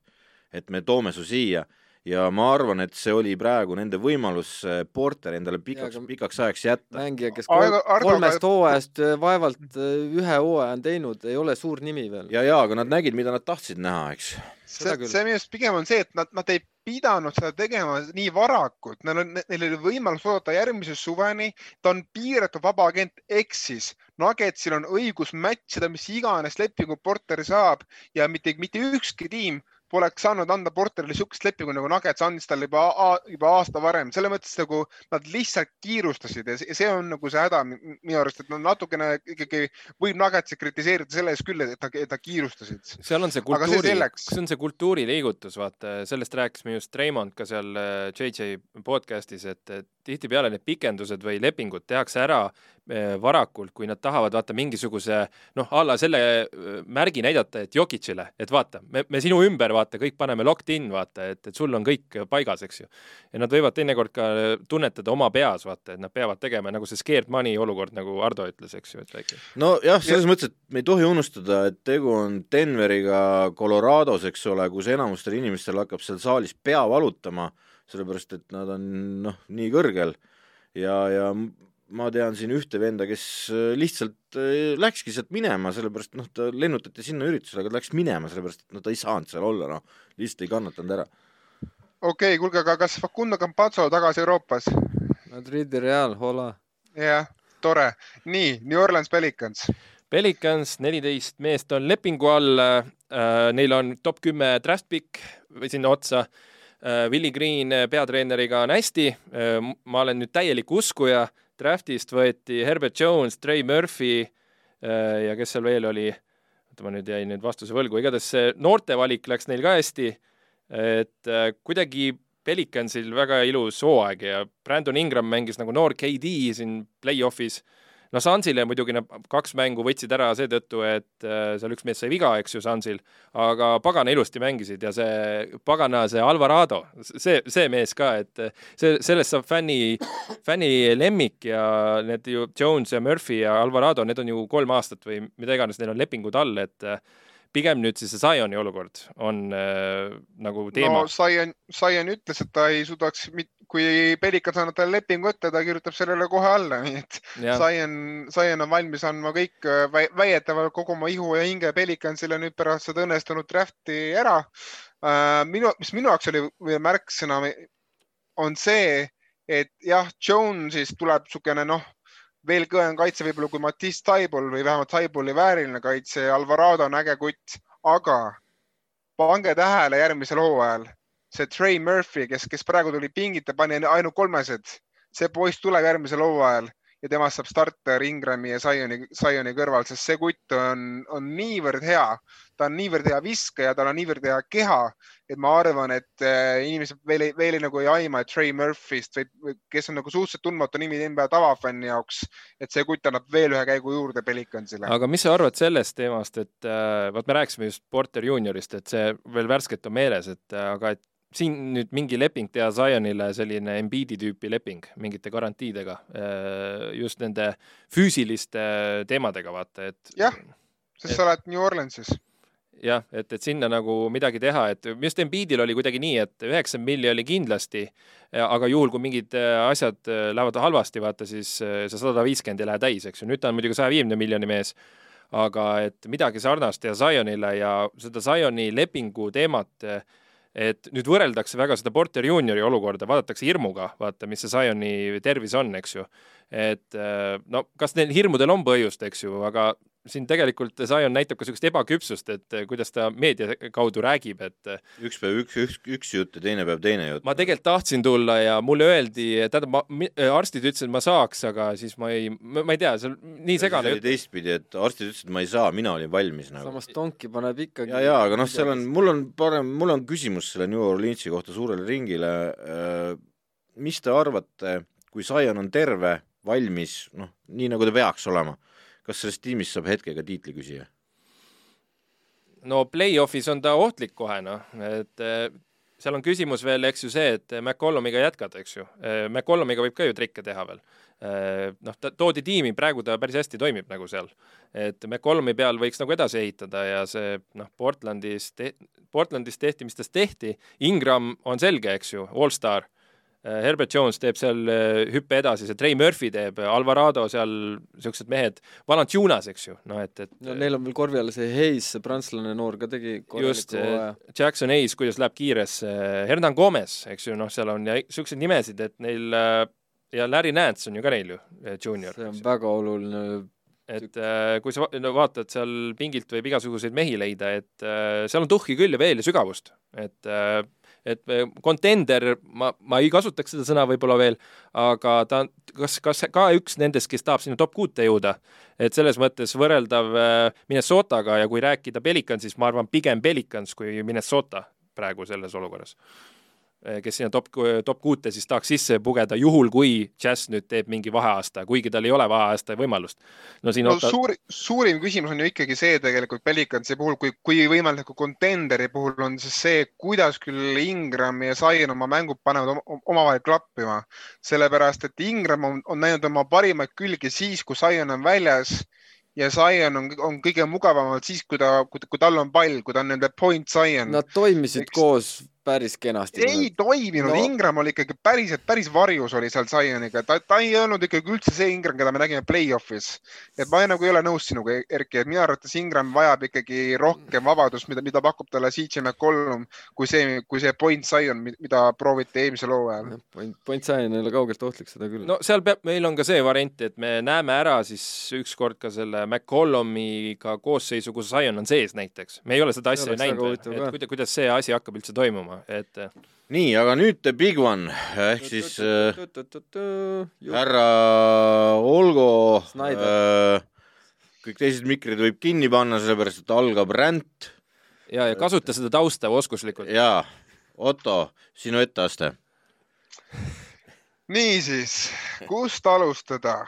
et me toome su siia ja ma arvan, et see oli praegu nende võimalus äh, Porter endale pikaks, pikaks ajaks jätta. mängija, kes kolm, kolmest hooajast äh, vaevalt äh, ühe hooaja on teinud, ei ole suur nimi veel. ja, ja aga nad nägid, mida nad tahtsid näha, eks. See see minu arust pigem on see, et nad, nad ei pidanud seda tegema nii varakult, neil on, neil oli võimalus oodata järgmise suveni. ta on piiratud vaba agent, ehk siis Nuggetsil on õigus match ida, mis iganes lepingu Porter saab ja mitte, mitte ükski tiim poleks saanud anda Porterile niisugust lepingu nagu Nuggets andis talle juba, juba aasta varem, selles mõttes nagu nad lihtsalt kiirustasid ja see- on nagu see häda mi- minu arust, et nad natukene ikkagi võib Nuggetsi kritiseerida selle eest küll, et ta, et ta kiirustasid. seal on see kultuuri, see on see kultuuriliigutus, vaata, sellest rääkisime just Raymond ka seal äh, JJ podcast'is, et et tihtipeale need pikendused või lepingud tehakse ära äh, varakult, kui nad tahavad vaata mingisuguse noh, a la selle äh, märgi näidata, et Jokicile, et vaata, me, me sinu ümber vaata, kõik paneme locked in, vaata, et, et sul on kõik paigas, eks ju. ja nad võivad teinekord ka tunnetada oma peas, vaata, et nad peavad tegema nagu see scared money olukord, nagu Ardo ütles, eks ju, et väike. nojah, selles mõttes, et me ei tohi unustada, et tegu on Denveriga Colorados, eks ole, kus enamustel inimestel hakkab seal saalis pea valutama, sellepärast et nad on noh, nii kõrgel ja, ja ma tean siin ühte venda, kes äh, lihtsalt äh, läkski sealt minema, sellepärast noh, ta lennutati sinna üritusele, aga ta läks minema, sellepärast et noh, ta ei saanud seal olla, noh, lihtsalt ei kannatanud ära. okei okay,, kuulge, aga kas Facundo Campazzo tagasi Euroopas? Madridi Real, hola. jah, tore. nii, New Orleans Pelicans. Pelicans neliteist meest on lepingu all äh,, neil on top kümme draft pick või sinna otsa äh,. Willie Green peatreeneriga on hästi äh,, ma olen nüüd täielik uskuja, draftist võeti Herbert Jones, Trey Murphy äh, ja kes seal veel oli, oota ma nüüd jäin nüüd vastuse võlgu, igatahes see noorte valik läks neil ka hästi, et äh, kuidagi Pelicansil väga ilus hooaeg ja Brandon Ingram mängis nagu noor KD siin play-off'is no Sansile muidugi nad kaks mängu võtsid ära seetõttu, et äh, seal üks mees sai viga, eks ju, Sansil, aga pagana ilusti mängisid ja see pagana see Alvarado, see, see mees ka, et äh, see, sellest saab fänni, fänni lemmik ja need ju Jones ja Murphy ja Alvarado, need on ju kolm aastat või mida iganes neil on lepingud all, et äh, pigem nüüd siis see Zioni olukord on äh, nagu teema no Zion, Zion ütles, et ta ei suudaks, kui Pelicans annab talle lepingu ette, ta kirjutab sellele kohe alla, nii et ja, Zion, Zion on valmis andma kõik äh, väi- väidetavalt kogu oma ihu ja hinge Pelicansile nüüd pärast seda õnnestunud draft'i ära. minu, mis minu jaoks oli märksõna, on see, et jah, Jones'ist tuleb niisugune noh, veel kõvem kaitse võib-olla kui Matisse Taibol või vähemalt Taiboli vääriline kaitse ja Alvarado on äge kutt, aga pange tähele järgmisel hooajal see Trey Murphy, kes, kes praegu tuli pingita, pani ainult kolmesed, see poiss tuleb järgmisel hooajal ja temast saab starter Ingrami ja Zioni, Zioni kõrval, sest see kutt on, on niivõrd hea, ta on niivõrd hea viskaja, tal on niivõrd hea keha, et ma arvan, et äh, inimesed veel, veel ei, nagu ei aima, Trey Murphy'st või, või kes on nagu suhteliselt tundmatu nimi NBA tavafänni jaoks, et see kutt annab veel ühe käigu juurde Pelicansile. aga mis sa arvad sellest teemast, et äh, vot me rääkisime just Porter juuniorist, et see veel värskelt on meeles, et äh, aga et siin nüüd mingi leping teha Zionile selline Embiidi tüüpi leping mingite garantiidega, just nende füüsiliste teemadega, vaata, et Jah. sest sa oled New Orleansis. jah, et, et sinna nagu midagi teha, et arust Embiidil oli kuidagi nii, et üheksakümmend milli oli kindlasti, aga juhul, kui mingid äh, asjad äh, lähevad halvasti, vaata siis äh, see sada viiskümmend ei lähe täis, eks ju, nüüd ta on muidugi saja viiekümne miljoni mees, aga et midagi sarnast teha Zionile ja seda Zioni lepingu teemat et nüüd võrreldakse väga seda Porter juuniori olukorda, vaadatakse hirmuga, vaata, mis see Zioni tervis on, eks ju. et äh, no kas neil hirmudel on põhjust, eks ju, aga siin tegelikult Zion näitab ka niisugust ebaküpsust, et äh, kuidas ta meedia kaudu räägib, et äh, üks päev üks, üks, üks jutt ja teine päev teine jutt. ma tegelikult tahtsin tulla ja mulle öeldi, tähendab, ma, arstid ütlesid, et ma saaks, aga siis ma ei, ma ei tea, see on nii segane jutt. teistpidi, et arstid ütlesid, et ma ei saa, mina olin valmis nagu. samas Donki paneb ikkagi ja, ja aga noh, seal on, mul on parem, mul on küsimus selle New Orleansi kohta suurele ringile. mis te arvate, kui Zion on terve, valmis, noh, nii nagu ta peaks olema, kas sellest tiimist saab hetkega tiitliküsija? no play-off'is on ta ohtlik kohe noh, et eh, seal on küsimus veel, eks ju see, et McCollumiga jätkad, eks ju. McCollumiga võib ka ju trikke teha veel. noh, ta toodi tiimi, praegu ta päris hästi toimib nagu seal. et McCollumi peal võiks nagu edasi ehitada ja see noh, Portlandis te-, Portlandis tehti, mis tast tehti, Ingram on selge, eks ju, allstar Herbert Jones teeb seal äh, hüppe edasi, see Trey Murphy teeb, Alvarado seal, niisugused mehed, Valanciunas, eks ju, noh et, et no neil on veel korvi all see Hayes, see prantslane noor ka tegi just, Jackson Hayes, kuidas läheb kiiresse, Hernan Gomez, eks ju, noh, seal on ja niisuguseid nimesid, et neil äh, ja Larry Nance on ju ka neil ju, juunior. see on väga oluline et kui sa no, vaatad seal pingilt võib igasuguseid mehi leida, et seal on tuhhi küll ja veel ja sügavust, et et kontender, ma, ma ei kasutaks seda sõna võib-olla veel, aga ta on, kas, kas ka üks nendest, kes tahab sinna top kuute jõuda, et selles mõttes võrreldav äh, Minnesotaga ja kui rääkida Pelicansist, ma arvan pigem Pelicans kui Minnesota praegu selles olukorras. Eh, kes sinna top, top kuute siis tahaks sisse pugeda, juhul kui Jazz nüüd teeb mingi vaheaasta, kuigi tal ei ole vaheaasta võimalust. no siin no, oota... suur, suurim küsimus on ju ikkagi see tegelikult Pelicansi puhul, kui, kui võimaliku kontenderi puhul on siis see, kuidas küll Ingram ja Zion oma mängud panevad omavahel klappima. sellepärast, et Ingram on, on näinud oma parimaid külgi siis, kui Zion on väljas ja Zion on, on kõige mugavamalt siis, kui ta, kui tal on pall, kui ta on nende point Zion. Nad toimisid Eks... koos päris kenasti. ei toiminud no., Ingram oli ikkagi päriselt, päris varjus oli seal Zioniga, ta, ta ei olnud ikkagi üldse see Ingram, keda me nägime play-off'is. et ma nagu ei ole nõus sinuga, Erki, et minu arvates Ingram vajab ikkagi rohkem vabadust, mida, mida pakub talle CJ McCollum, kui see, kui see point Zion, mida prooviti eelmisel hooajal. point, point Zion ei ole kaugelt ohtlik, seda küll. no seal peab, meil on ka see variant, et me näeme ära siis ükskord ka selle McCollumiga koosseisu, kus Zion on sees näiteks. me ei ole seda asja näinud, et kuidas see asi hakkab üldse toimuma et nii, aga nüüd the big one ehk siis äh, härra Olgo äh, kõik teised mikrid võib kinni panna, sellepärast et algab ränd. ja, ja kasuta seda tausta oskuslikult. jaa, Otto, sinu etteaste. niisiis, kust alustada?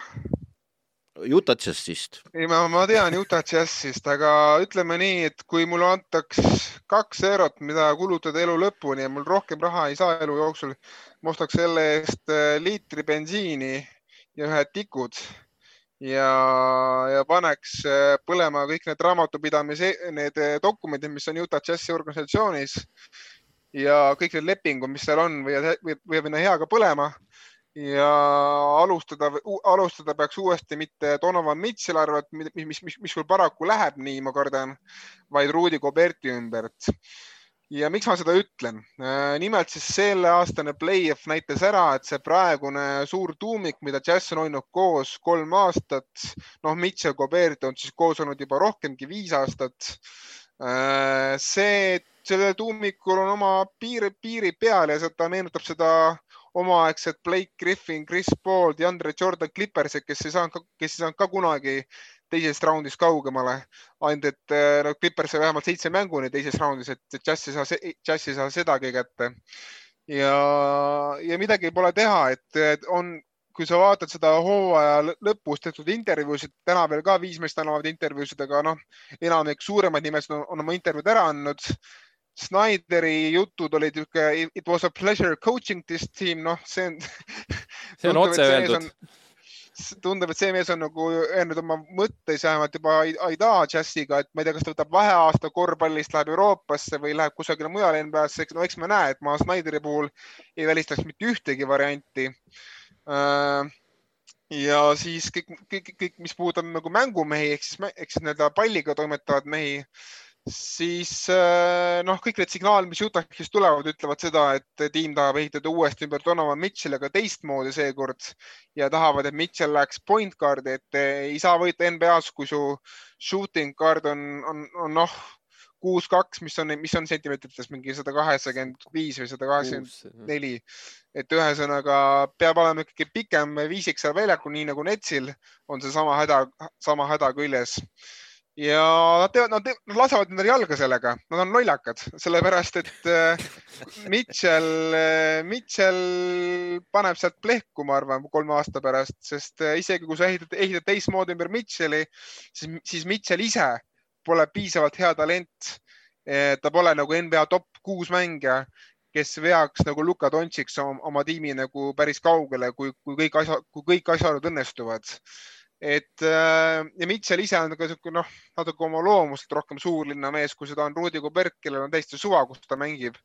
Utah Jazzist. ei, ma, ma tean Utah Jazzist, aga ütleme nii, et kui mulle antaks kaks eurot, mida kulutada elu lõpuni ja mul rohkem raha ei saa elu jooksul, ma ostaks selle eest äh, liitri bensiini ja ühed tikud ja, ja paneks äh, põlema kõik need raamatupidamise, need äh, dokumendid, mis on Utah Jazzi organisatsioonis ja kõik need lepingud, mis seal on, võivad, võivad minna heaga põlema ja alustada, alustada peaks uuesti mitte Donovan Mitchell arvelt, mis, mis, mis, mis küll paraku läheb nii, ma kardan, vaid Rudi Goberti ümbert. ja miks ma seda ütlen? Äh, nimelt siis selleaastane play-off näitas ära, et see praegune suur tuumik, mida Jazz on hoidnud koos kolm aastat, noh, Mitchell, Gobert on siis koos olnud juba rohkemgi viis aastat. Äh, see, sellel tuumikul on oma piir, piiri peal ja seda meenutab seda omaaegset Blake Griffin, Chris Paul, DeAndre Jordan, Clippersed, kes ei saanud, kes ei saanud ka kunagi teisest raundist kaugemale. ainult, et äh, no Clippers sai vähemalt seitse mänguni teises raundis, et Jazz ei saa, Jazz ei saa sedagi kätte. ja, ja midagi pole teha, et on, kui sa vaatad seda hooaja lõpus tehtud intervjuusid, täna veel ka viis meest annavad intervjuusid, aga noh, enamik suuremaid nimesid on, on oma intervjuud ära andnud Snyderi jutud olid niisugune it was a pleasure coaching this team, noh, see on see on otse öeldud. tundub, et see mees on nagu öelnud oma mõtteid vähemalt juba Aida Jazziga, et ma ei tea, kas ta võtab vaheaasta korvpallist, läheb Euroopasse või läheb kusagile mujale NBA-sse, eks no eks me näe, et ma Snyderi puhul ei välistaks mitte ühtegi varianti. Äh, ja siis kõik, kõik, kõik, mis puudutab nagu mängumehi ehk siis, ehk siis nii-öelda palliga toimetavad mehi siis äh, noh, kõik need signaalid, mis Utah'ist tulevad, ütlevad seda, et tiim tahab ehitada uuesti ümber Donovan Mitchell'i, aga teistmoodi seekord. Ja tahavad, et Mitchell läheks point guard'i, et ei saa võita NBA-s, kui su shooting guard on, on, on noh, kuus, kaks, mis on, mis on sentimeetrites mingi sada kaheksakümmend viis või sada kaheksakümmend neli. et ühesõnaga peab olema ikkagi pikem viisik seal väljakul, nii nagu Netsil on seesama häda, sama häda küljes ja nad teevad, nad, nad lasevad endale jalga sellega, nad on lollakad, sellepärast et äh, Mitchell, äh, Mitchell paneb sealt plehku, ma arvan, kolme aasta pärast, sest äh, isegi kui sa ehitad, ehitad teistmoodi ümber Mitchelli, siis, siis Mitchell ise pole piisavalt hea talent. ta pole nagu NBA top kuus mängija kes veaks nagu Luka Dontšiks oma, oma tiimi nagu päris kaugele, kui, kui kõik asja, kui kõik asjaolud õnnestuvad. Et äh, ja Mitchell ise on ka sihuke noh, natuke oma loomust rohkem suurlinna mees, kui seda on Rudi Gobert, kellel on täiesti suva, kus ta mängib.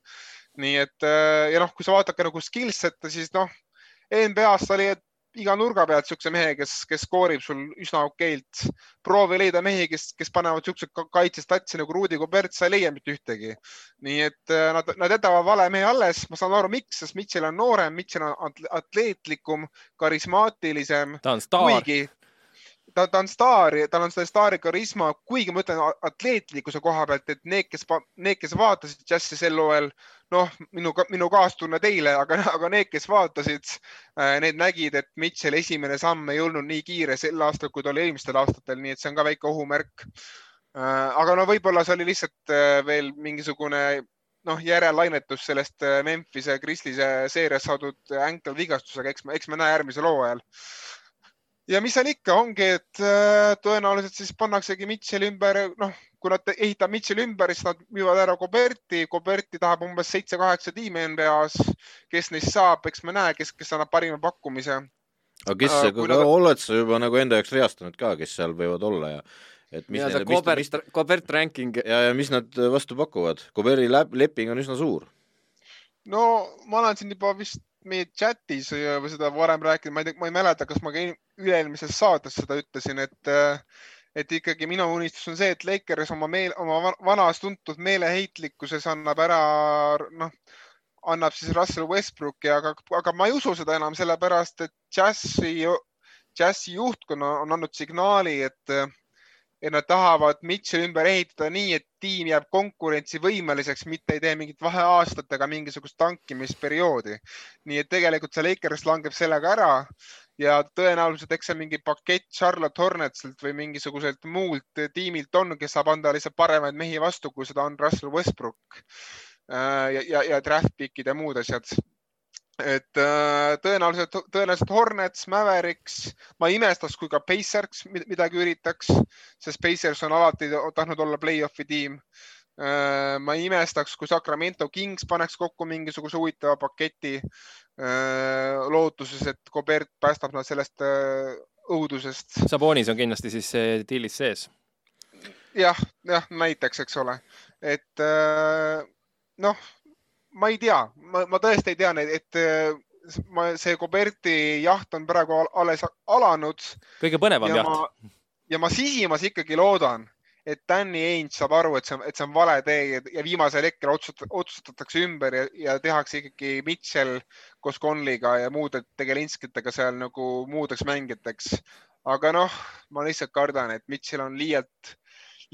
nii et äh, ja noh, kui sa vaatad ka nagu skillset'e, siis noh, NBA-s oli, et iga nurga pealt siukse mehe, kes, kes skoorib sul üsna okeilt. proovi leida mehi, kes, kes panevad siukseid kaitsestatsi nagu Rudi Gobert, sa ei leia mitte ühtegi. nii et äh, nad, nad jätavad vale mehe alles, ma saan aru, miks, sest Mitchell on noorem, Mitchell on atleetlikum, karismaatilisem. ta on staar. kuigi ta, ta on staar tal on seda staari karisma, kuigi ma ütlen atleetlikkuse koha pealt, et need, kes, need, kes vaatasid džässi sel hooajal, noh, minu, minu kaastunne teile, aga, aga need, kes vaatasid, äh, need nägid, et Mitchell esimene samm ei olnud nii kiire sel aastal, kui ta oli eelmistel aastatel, nii et see on ka väike ohumärk. Äh, aga no võib-olla see oli lihtsalt äh, veel mingisugune noh, järellainetus sellest Memphise Grizzliese seerias saadud änkelvigastusega, eks me, eks me näe järgmisel hooajal ja mis seal ikka ongi, et äh, tõenäoliselt siis pannaksegi Mitchell ümber, noh, kui nad ehitavad Mitchell ümber, siis nad müüvad ära Koberti, Koberti tahab umbes seitse-kaheksa tiimi NBA-s. kes neist saab, eks me näe, kes, kes annab parima pakkumise. aga kes äh,, nad... oled sa juba nagu enda jaoks reastanud ka, kes seal võivad olla ja et mis ja see Kobert, mis... Kobert ranking. ja, ja mis nad vastu pakuvad? Koberti leping on üsna suur. no ma olen siin juba vist meie chatis seda varem rääkinud, ma ei tea, ma ei mäleta, kas ma ka üle-eelmises saates seda ütlesin, et, et ikkagi minu unistus on see, et Lakers oma meel, oma vanas tuntud meeleheitlikkuses annab ära, noh, annab siis Russell Westbrooki, aga, aga ma ei usu seda enam, sellepärast et Jazzi, Jazzi juhtkonna on andnud signaali, et et nad tahavad Mitchell ümber ehitada nii, et tiim jääb konkurentsivõimeliseks, mitte ei tee mingit vaheaastatega mingisugust tankimisperioodi. nii et tegelikult see Lakers langeb sellega ära ja tõenäoliselt eks see mingi pakett Charlotte Hornetsilt või mingisuguselt muult tiimilt on, kes saab anda lihtsalt paremaid mehi vastu, kui seda on Russell Westbrook äh, ja, ja, ja draft pick'id ja muud asjad et äh, tõenäoliselt, tõenäoliselt Hornets, Mavericks, ma ei imestaks, kui ka Pacers midagi üritaks, sest Pacers on alati tahtnud olla play-off'i tiim äh,. ma ei imestaks, kui Sacramento Kings paneks kokku mingisuguse huvitava paketi äh, lootuses, et Gobert päästab nad sellest õudusest. Sabonis on kindlasti siis diilis sees jah, jah, näiteks, eks ole, et noh ma ei tea, ma, ma tõesti ei tea neid, et äh, ma, see Koberti jaht on praegu alles alanud. kõige põnevam jaht. ja ma sisimas ikkagi loodan, et Danny Ainge saab aru, et see on, et see on vale tee ja viimasel hetkel otsustatakse ümber ja, ja tehakse ikkagi Mitchell koos Conley'ga ja muude tegelinskitega seal nagu muudeks mängijateks. aga noh, ma lihtsalt kardan, et Mitchell on liialt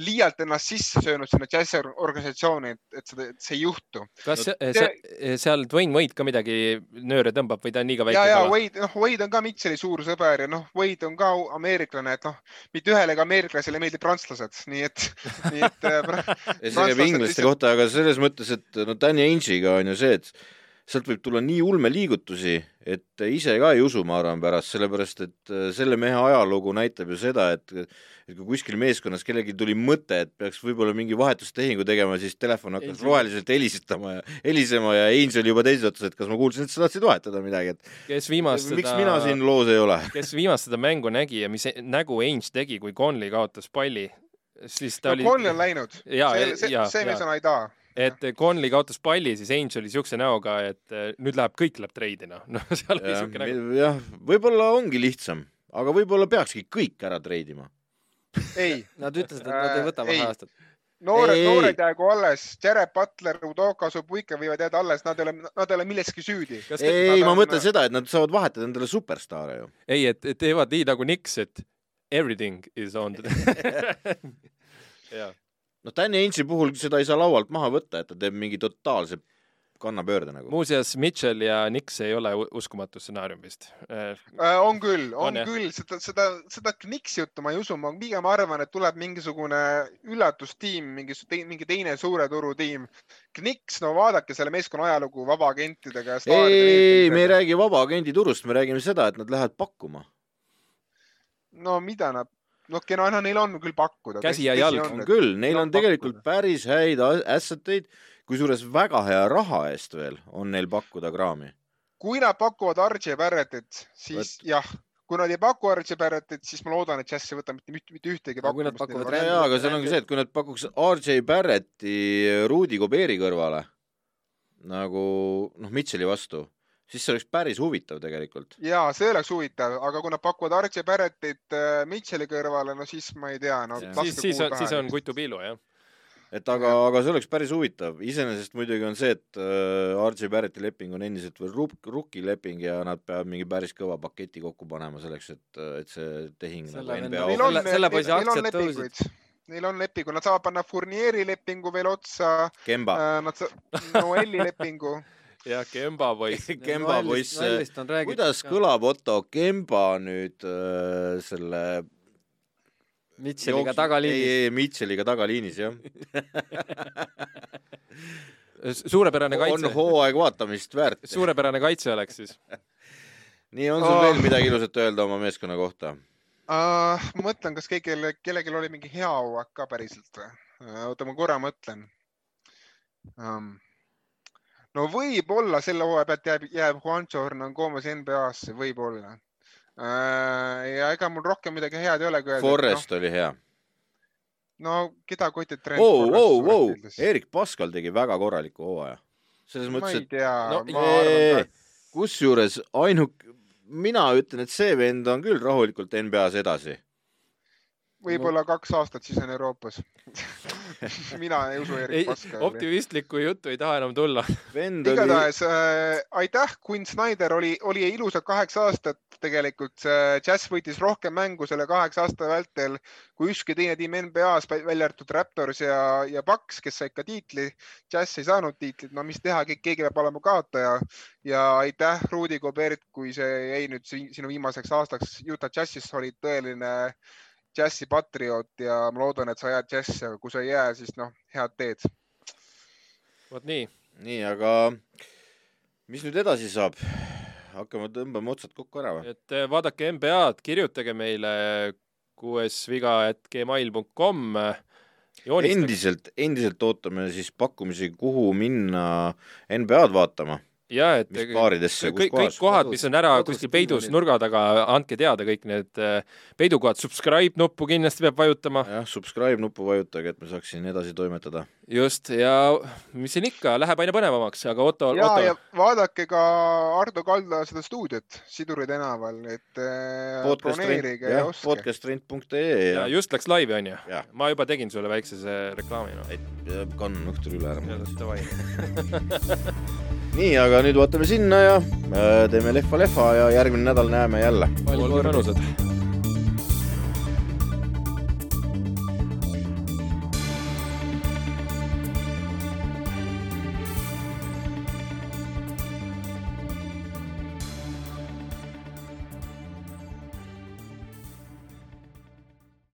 liialt ennast sisse söönud sinna džässi organisatsiooni, et, et seda, et see ei juhtu. kas see, see, seal Dwayne Wade ka midagi nööre tõmbab või ta on liiga väike? ja, ja Wade, noh, Wade on ka Mitchell'i suur sõber ja noh, Wade on ka ameeriklane, et noh, mitte ühelegi ameeriklasele ei meeldi prantslased, nii et, nii et äh,. see käib inglaste kohta, aga selles mõttes, et no Danny Ainge'iga on ju see, et sealt võib tulla nii ulmeliigutusi, et ise ka ei usu, ma arvan, pärast, sellepärast et äh, selle mehe ajalugu näitab ju seda, et et kui kuskil meeskonnas kellelgi tuli mõte, et peaks võib-olla mingi vahetustehingu tegema, siis telefon hakkas Angel. roheliselt helistama ja helisema ja Angel juba teises otsas, et kas ma kuulsin, et sa tahtsid vahetada midagi, et kes viimast miks seda... mina siin loos ei ole? kes viimast seda mängu nägi ja mis nägu Ainge tegi, kui Conley kaotas palli, siis ta no, oli Conley on läinud. see, see, see mees on Aida et Conley kaotas palli, siis Ainge oli siukse näoga, et eh, nüüd läheb, kõik läheb treidi, noh, noh, seal oli siuke nägu. jah, võib-olla ongi lihtsam, aga võib-olla peakski kõik ära treidima. ei. Nad ütlesid, et nad ei võta vaheaastat noored, noored jäägu alles, Jared Butler, Udoka, Subuike võivad jääda alles, nad ei ole, nad ei ole milleski süüdi. ei, ma mõtlen on... seda, et nad saavad vahetada endale superstaare ju. ei, et teevad nii nagu Nix, et everything is on jah noh, Danny Ainge'i puhul seda ei saa laualt maha võtta, et ta teeb mingi totaalse kannapöörde nagu. muuseas, Mitchell ja Nix ei ole uskumatu stsenaarium vist äh,. on küll, on, on küll, seda, seda, seda Nixi juttu ma ei usu, ma pigem arvan, et tuleb mingisugune üllatustiim, mingi, mingi teine suure turu tiim. Knicks, no vaadake selle meeskonna ajalugu vabaagentidega. ei, me ei räägi vabaagendi turust, me räägime seda, et nad lähevad pakkuma. no mida nad noh, no neil on küll pakkuda. käsi ja jalg on küll, neil on tegelikult päris häid asset eid, kusjuures väga hea raha eest veel on neil pakkuda kraami kui nad pakuvad Archie Barrettit, siis Vot. jah, kui nad ei paku Archie Barrettit, siis ma loodan, et Jazz ei võta mitte, mitte, mitte ühtegi pakkumist. jaa, aga seal ongi see, et kui nad pakuks RJ Barretti Rudi Gobeeri kõrvale nagu noh, Mitchell'i vastu, siis see oleks päris huvitav tegelikult. ja see oleks huvitav, aga kui nad pakuvad Archie Barrettit äh, Mitchell'i kõrvale, no siis ma ei tea, no siis, siis on, siis on Kutu Piilu, jah. et aga, aga see oleks päris huvitav, iseenesest muidugi on see, et äh, RJ Barretti leping on endiselt veel ruk-, rookie leping ja nad peavad mingi päris kõva paketi kokku panema selleks, et, et see tehing Selle nagu NBA Neil on, Selle- poisi neil on aktsiad lepinguid, neil on lepingu, nad saavad panna Fournieri lepingu veel otsa, Kemba, nad saavad Noelli lepingu. jah, Kemba poiss. Kemba poiss, on räägitud. kuidas kõlab Otto Kemba nüüd äh, selle Mitchelliga ei, tagaliinis. ei, Mitchelliga tagaliinis jah. suurepärane on kaitse, hooaeg vaatamist väärt. suurepärane kaitse oleks siis. nii, on sul Oh. veel midagi ilusat öelda oma meeskonna kohta? uh,. ma mõtlen, kas kõigil, kellelgi oli mingi hea hooaeg ka päriselt või uh,? oota, ma korra mõtlen um,. No võib-olla selle hooaja pealt jääb, jääb Juancho Hernan Gomez NBA-sse, võib-olla uh,. ja ega mul rohkem midagi head ei öelda. Forrest oli hea. no, no keda kotib Trent oh, oh, oh? Erik Pascal tegi väga korraliku hooaja. selles ma mõttes, et no, no,, ma kusjuures ainuke, mina ütlen, et see vend on küll rahulikult NBA-s edasi. Võib-olla kaks aastat siis on Euroopas mina ei usu ei Erik, Paskali. optimistlikku juttu ei taha enam tulla. vend oli, igatahes äh, aitäh, Quinn Snyder oli, oli ilusad kaheksa aastat tegelikult äh,. Jazz võitis rohkem mängu selle kaheksa aasta vältel kui ükski teine tiim NBA-s, välja arvatud Raptors ja, ja Bucks, kes said ka tiitli. Jazz ei saanud tiitlit, no mis teha, keegi peab olema kaotaja ja aitäh, Rudi Gobert, kui see jäi nüüd si- sinu viimaseks aastaks Utah Jazzis, oli tõeline Jazzi patrioot ja ma loodan, et sa jääd Jazzi, aga kui sa ei jää, siis noh, head teed. vot nii, nii, aga mis nüüd edasi saab? hakkame tõmbama otsad kokku ära või? et eh, vaadake NBA-d, kirjutage meile joonistage, endiselt, endiselt ootame siis pakkumisi, kuhu minna NBA-d vaatama, ja et mis baaridesse, kus kõik, kõik kohad, Kodus- mis on ära kodus kuskil peidus diivanil. nurga taga, andke teada kõik need eh, peidukohad, subscribe nuppu kindlasti peab vajutama, jah, subscribe nuppu vajutage, et ma saaksin edasi toimetada. just, ja mis siin ikka, läheb aina põnevamaks, aga Otto, ja, ja Otto, vaadake ka Ardo Kalda seda stuudiot Siduri tänaval, et äh, broneerige ja ostke. podcastrent.ee ja ja, just läks laivi, onju ma juba tegin sulle väikse see reklaami, noh. ja kannan õhtul üle ära. davai, nii, aga nüüd vaatame sinna ja äh, teeme lehva-lehva ja järgmine nädal näeme jälle. olge mõnusad.